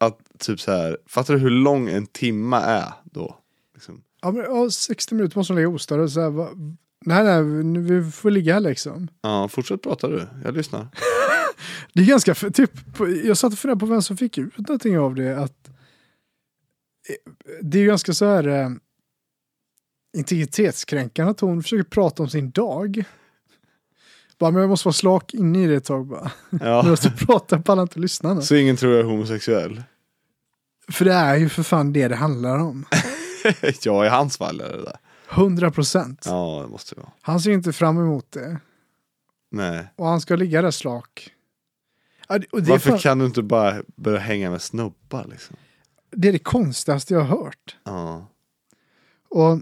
att typ så här, fattar du hur lång en timme är då? Liksom. Ja, men, ja, 60 minuter måste de ligga ostörda. Så här, va, nej, nej, vi får ligga här liksom. Ja, fortsätt prata du. Jag lyssnar. Det är ganska, typ, jag satt och funderade på vem som fick ut någonting av det. Att, eh, det är ju ganska så här eh, integritetskränkande att hon försöker prata om sin dag. Bara, men jag måste vara slak inne i det ett tag bara. Jag Ja. måste prata, pallar inte lyssna nu. Så ingen tror jag är homosexuell? För det är ju för fan det det handlar om. ja, i hans fall är det det. 100 procent. Ja, det måste det vara. Han ser inte fram emot det. Nej. Och han ska ligga där slak. Varför fan, kan du inte bara börja hänga med snubbar liksom? det är det konstigaste jag har hört. Ja. Och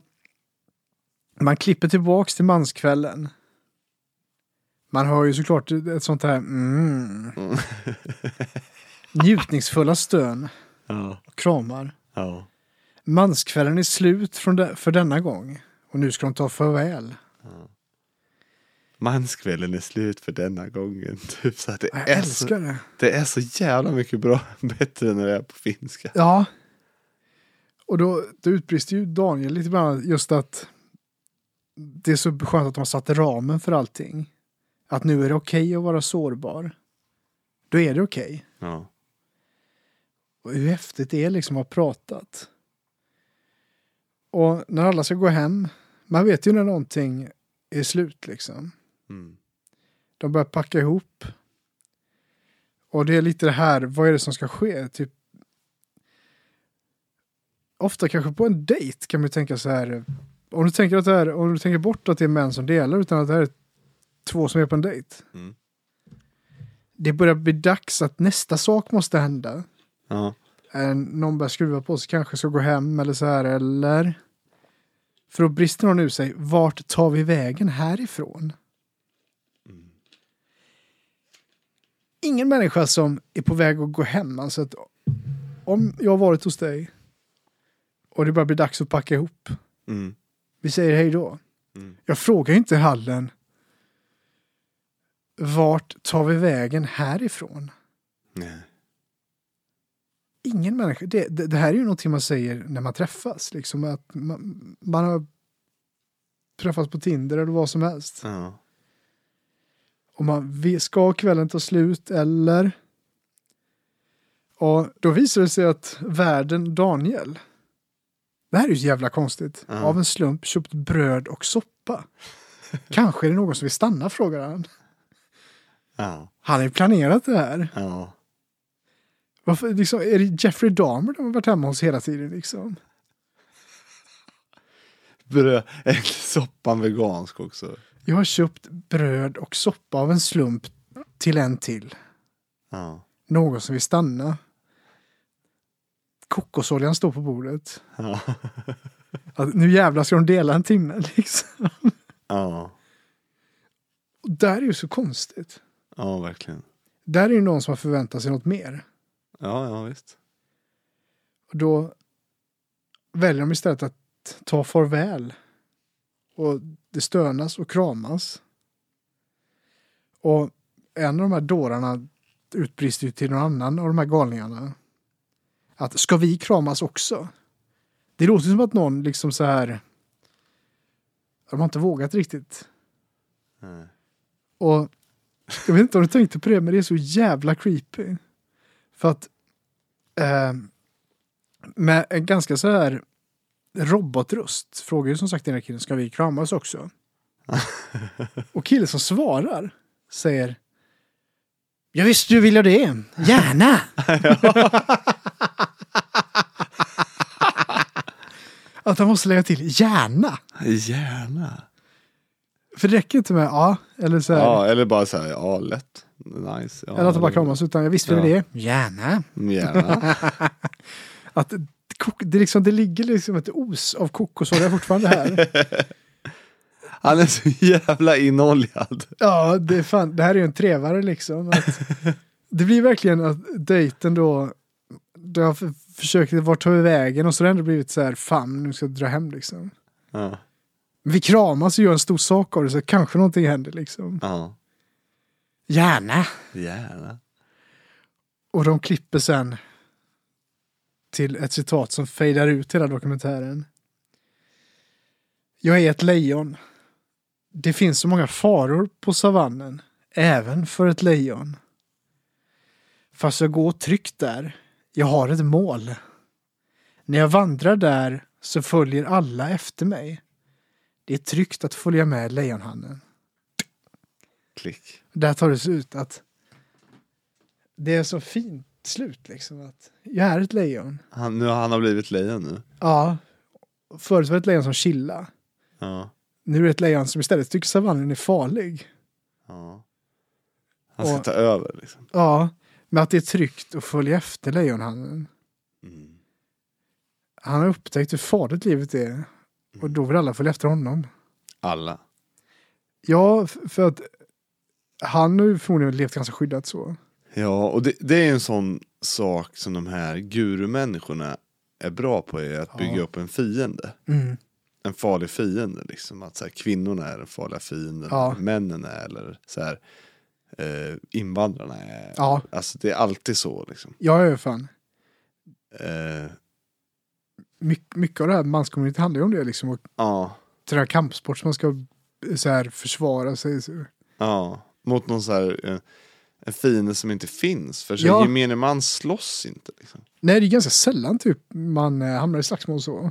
man klipper tillbaks till manskvällen. Man hör ju såklart ett sånt här mm, Mm. njutningsfulla stön Ja. och kramar. Ja. Manskvällen är slut de, för denna gång. Och nu ska de ta farväl. Manskvällen är slut för denna gången. Typ så det, Jag är så, älskar det. det är så jävla mycket bra, bättre när det är på finska. Ja. Och då, då utbrister ju Daniel lite bland just att det är så skönt att de har satt ramen för allting. Att nu är det okej att vara sårbar. Då är det okej. Ja. Och hur häftigt det är liksom att ha pratat. Och när alla ska gå hem, man vet ju när någonting är slut liksom. Mm. De börjar packa ihop. Och det är lite det här, vad är det som ska ske? Typ Ofta kanske på en dejt kan man ju tänka så här. Om du tänker att det är, om du tänker bort att det är män som delar utan att det här är två som är på en dejt. Mm. Det börjar bli dags att nästa sak måste hända. Ja. Eh, Någon börjar skruva på sig, kanske ska gå hem eller så här eller. För då brister någon ur sig. Vart tar vi vägen härifrån? Ingen människa som är på väg att gå hem. Alltså att om jag har varit hos dig och det börjar bli dags att packa ihop. Mm. Vi säger hej då. Mm. Jag frågar inte hallen. Vart tar vi vägen härifrån? Nej. ingen människa, det, det, det här är ju någonting man säger när man träffas. Liksom att man, man har träffats på Tinder eller vad som helst. Ja. Och man, ska kvällen ta slut eller? Och då visar det sig att värden Daniel, det här är ju jävla konstigt, Ja. av en slump köpt bröd och soppa. Kanske är det någon som vill stanna, frågar han. Ja. Han har ju planerat det här. Ja. Varför, liksom, är det Jeffrey Dahmer de har varit hemma hos hela tiden? Liksom? Bröd, är soppan vegansk också? Jag har köpt bröd och soppa av en slump till en till. Ja. Någon som vill stanna. Kokosoljan står på bordet. Ja. Att nu jävlar ska de dela en timme liksom. Ja, Och där är ju så konstigt. Ja verkligen. Där är ju någon som har förväntat sig något mer. Ja, ja visst. Och då väljer de istället att ta farväl. Och det stönas och kramas. Och en av de här dårarna utbrister ju till någon annan av de här galningarna. Att ska vi kramas också? Det låter som att någon liksom så här. De har inte vågat riktigt. Nej. Och jag vet inte om du tänkte på det, men det är så jävla creepy. För att eh, med en ganska så här robotröst frågar ju som sagt den här killen, ska vi kramas också? Och killen som svarar säger Ja visst du vill jag det, gärna! Att han måste lägga till gärna. Gärna. För det räcker inte med ja, eller så här. Ja, eller bara så här, ja lätt. Nice. Ja, Eller att de bara kramas, utan jag visst vill jag Ja. det. Gärna. Gärna. Att det, liksom, det ligger liksom ett os av kokosolja fortfarande här. Han är så jävla inoljad. Ja, det, är fan, det här är ju en trevare liksom. Att, det blir verkligen att dejten då, då jag för, försökte vart tar vi vägen och så har det ändå blivit så här, fan nu ska jag dra hem liksom. Ja. Vi kramas och gör en stor sak av det så kanske någonting händer liksom. ja. Gärna. Gärna. Och de klipper sen till ett citat som fejdar ut hela dokumentären. Jag är ett lejon. Det finns så många faror på savannen, även för ett lejon. Fast jag går tryggt där. Jag har ett mål. När jag vandrar där så följer alla efter mig. Det är tryggt att följa med lejonhannen. Klick. Där tar det sig ut att det är så fint slut liksom. Att jag är ett lejon. Han, nu, han har blivit lejon nu. Ja. Förut var det ett lejon som chilla. Ja. Nu är det ett lejon som istället tycker savannen är farlig. ja. Han ska Och- ta över liksom. Ja. Men att det är tryggt att följa efter lejonhannen. Mm. Han har upptäckt hur farligt livet är. Och då vill alla följa efter honom. Alla. Ja, för att han har ju förmodligen levt ganska skyddat så. Ja, och det, det är en sån sak som de här gurumänniskorna är bra på är att Ja. bygga upp en fiende. Mm. En farlig fiende liksom. Att så här, kvinnorna är den farliga fienden. Ja. Männen är eller så här, eh, invandrarna är. Ja. Alltså det är alltid så liksom. Ja, ja, fan. Eh, My, mycket av det här manscommunity handlar ju om det liksom. Och ja, träna kampsport som man ska eh, så här, försvara sig. Så. ja. Mot någon så här, eh, en fiende som inte finns. För så Ja. gemene man slåss inte liksom. Nej, det är ganska sällan typ man eh, hamnar i slagsmål så.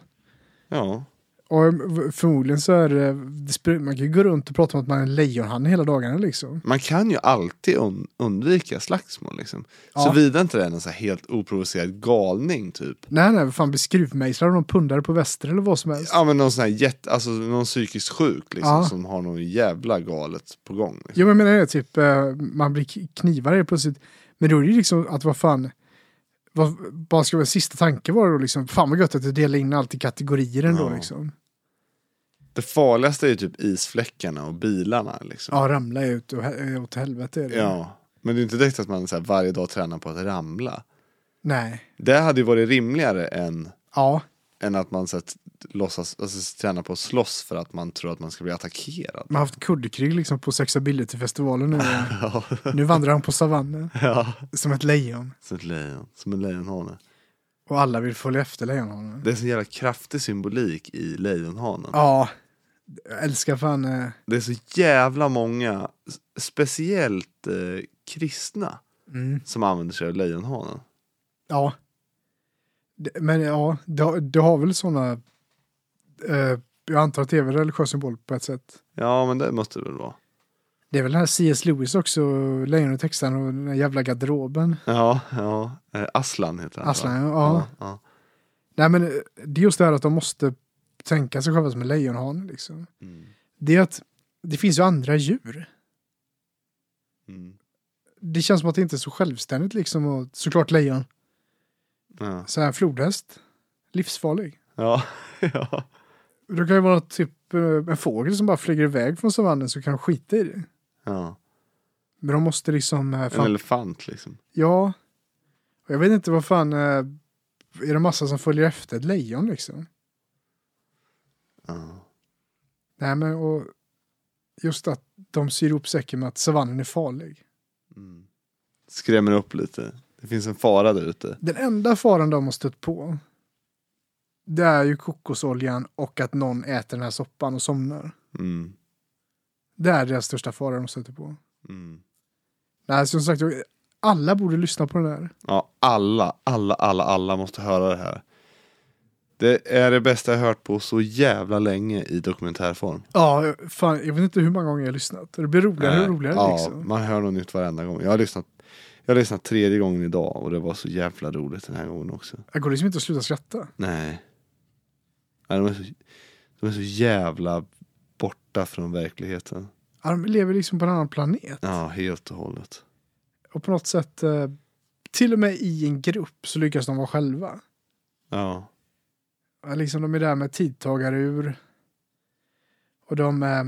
Ja, Och eh, förmodligen så är det, man kan ju gå runt och prata om att man är en lejonhanne hela dagarna liksom. man kan ju alltid un- undvika slagsmål liksom. Ja. Såvida inte det är en så helt oprovocerad galning typ. Nej, nej, vad fan blir skruvmejslad av någon pundare på väster eller vad som helst. Ja men någon sån här jätte, alltså någon psykiskt sjuk liksom Ja. som har någon jävla galet på gång. Liksom. Jo, men jag menar det, typ, eh, man blir k- knivar helt plötsligt. Men då är det ju liksom att vad fan, vad, vad ska vara sista tanke vara då liksom, fan vad gött att du delar in allt i kategorier ändå Ja. liksom. Det farligaste är ju typ isfläckarna och bilarna liksom. Ja, ramla ut och he- åt helvete är det. Ja. Men det är inte direkt att man så här, varje dag tränar på att ramla. Nej. Det hade ju varit rimligare än, Ja, än att man så här, låtsas, alltså, tränar på att slåss för att man tror att man ska bli attackerad. man har haft kuddkrig liksom på Sexability-festivalen nu. Ja, nu vandrar han på savannen ja. som ett lejon. som ett lejon, som en lejonhane. Och alla vill följa efter lejonhanen. Det är så jävla kraftig symbolik i lejonhanen. Ja, jag älskar fan. Eh, Det är så jävla många, speciellt eh, kristna, mm, som använder sig av lejonhanen. ja. Men ja, du, har- du har väl sådana... Eh, jag antar att det är väl religiös symbol på ett sätt. Ja, men det måste det väl vara. Det är väl den här C.S. Lewis också, Lejonet texten och den jävla garderoben. Ja, ja. Eh, Aslan heter han. Aslan, ja. ja. Nej men det är just det här att de måste tänka sig själva som en lejonhane liksom. Mm. Det är att det finns ju andra djur. Mm. Det känns som att det inte är så självständigt liksom och såklart lejon. Ja. Så här flodhäst. Livsfarlig. Ja. ja. Det kan ju vara typ eh, en fågel som bara flyger iväg från savannen så kan de skita i det. Ja. Men de måste liksom... eh, En Fan, elefant liksom. ja. Och jag vet inte vad fan... eh, Är det massa som följer efter ett lejon liksom? Ja. Nej men och... Just att de syr ihop säcken med att savannen är farlig. Mm. Skrämmer upp lite. Det finns en fara där ute. Den enda faran de har stött på. Det är ju kokosoljan och att någon äter den här soppan och somnar. Mm. Det är deras största fara de stöter på. Mm. Nej, som sagt, alla borde lyssna på den här. Ja, alla, alla, alla, alla måste höra det här. Det är det bästa jag hört på så jävla länge i dokumentärform. Ja, fan, jag vet inte hur många gånger jag har lyssnat. Det blir roligare och roligare ja, liksom. man hör något nytt varenda gång. Jag har lyssnat jag har lyssnat tredje gången idag och det var så jävla roligt den här gången också. Det går liksom inte att sluta skratta. Nej. Nej de, är så, de är så jävla borta från verkligheten. Ja, de lever liksom på en annan planet. Ja, helt och hållet. Och på något sätt, eh, till och med i en grupp så lyckas de vara själva. Ja. Liksom de är där med tidtagarur. Och de eh,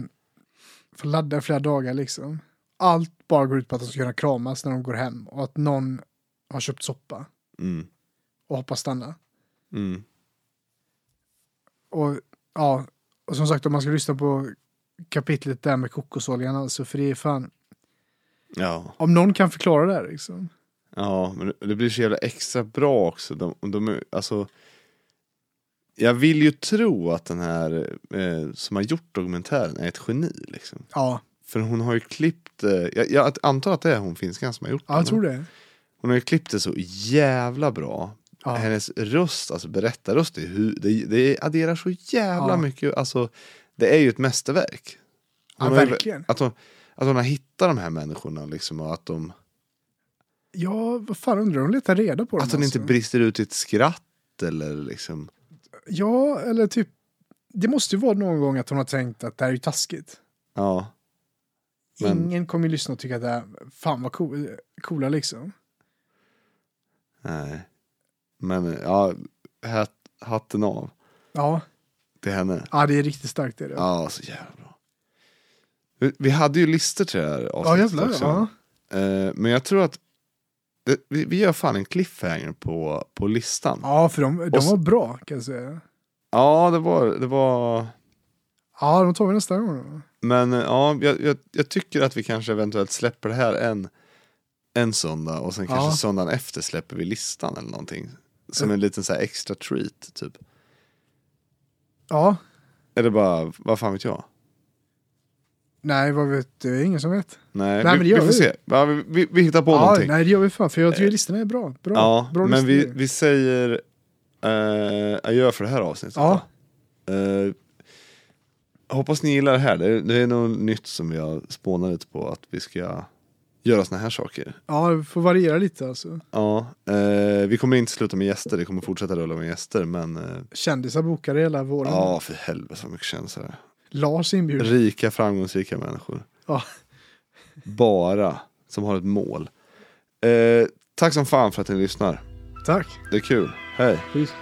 får ladda flera dagar liksom. Allt bara går ut på att de ska kunna kramas när de går hem. Och att någon har köpt soppa Mm. och hoppas stanna. Mm. Och ja, och som sagt om man ska lyssna på kapitlet där med kokosoljan alltså. För det är fan, Ja. om någon kan förklara det här liksom. Ja, men det- blir så jävla extra bra också. De, de är, alltså, jag vill ju tro att den här eh, som har gjort dokumentären är ett geni. Liksom. Ja, För hon har ju klippt, eh, jag, jag antar att det är hon finskan som har gjort ja jag den. tror det. Hon har ju klippt det så jävla bra. Ja. Hennes röst, alltså berättarröst, det, det, det adderar så jävla Ja. mycket. Alltså, det är ju ett mästerverk. Ja, Hon ju- verkligen. Att hon, att hon har hittat de här människorna liksom, och att de Ja, vad fan undrar hon letar reda på dem Att hon inte alltså. brister ut i ett skratt eller liksom. Ja, eller typ. Det måste ju vara någon gång att hon har tänkt att det här är ju taskigt. Ja. Men- Ingen kommer ju lyssna och tycka att det här, fan vad cool, coola liksom. Nej. Men ja, hat, hatten av Ja, till henne. ja det är riktigt starkt det. är det. Ja, så jävla bra. Vi, vi hade ju listor till det här ja avsnittet jävlar. också. Ja. Eh, men jag tror att det, vi, vi gör fan en cliffhanger på, på listan. Ja, ja, för de, de Och var bra kan jag säga. det, var, det var... Ja, de tar vi nästa gång. då. Men ja, jag, jag, jag tycker att vi kanske eventuellt släpper det här en, en söndag och sen kanske Ja. söndagen efter släpper vi listan eller någonting. Som en liten så här extra treat typ. Ja, Eller bara, vad fan vet jag? Nej vad vet du, ingen som vet. Nej, Nej, vi, vi får vi. se. Ja, vi, vi, vi hittar på Ja, någonting. nej det gör vi fan, för jag tycker listorna är bra. Bra, ja, bra men vi, vi säger uh, adjö för det här avsnittet. Ja. Eh, hoppas ni gillar det här. Det är, det är något nytt som vi har spånat lite på att vi ska göra såna här saker. Ja, det får variera lite alltså. Ja, eh, vi kommer inte sluta med gäster, det kommer fortsätta rulla med gäster men eh, Kändisar bokade hela våren. ja för helvete vad mycket känns det. Lars inbjuden. Rika framgångsrika människor. Ja. Bara som har ett mål. Eh, tack som fan för att ni lyssnar. Tack. Det är kul. Hej. Peace.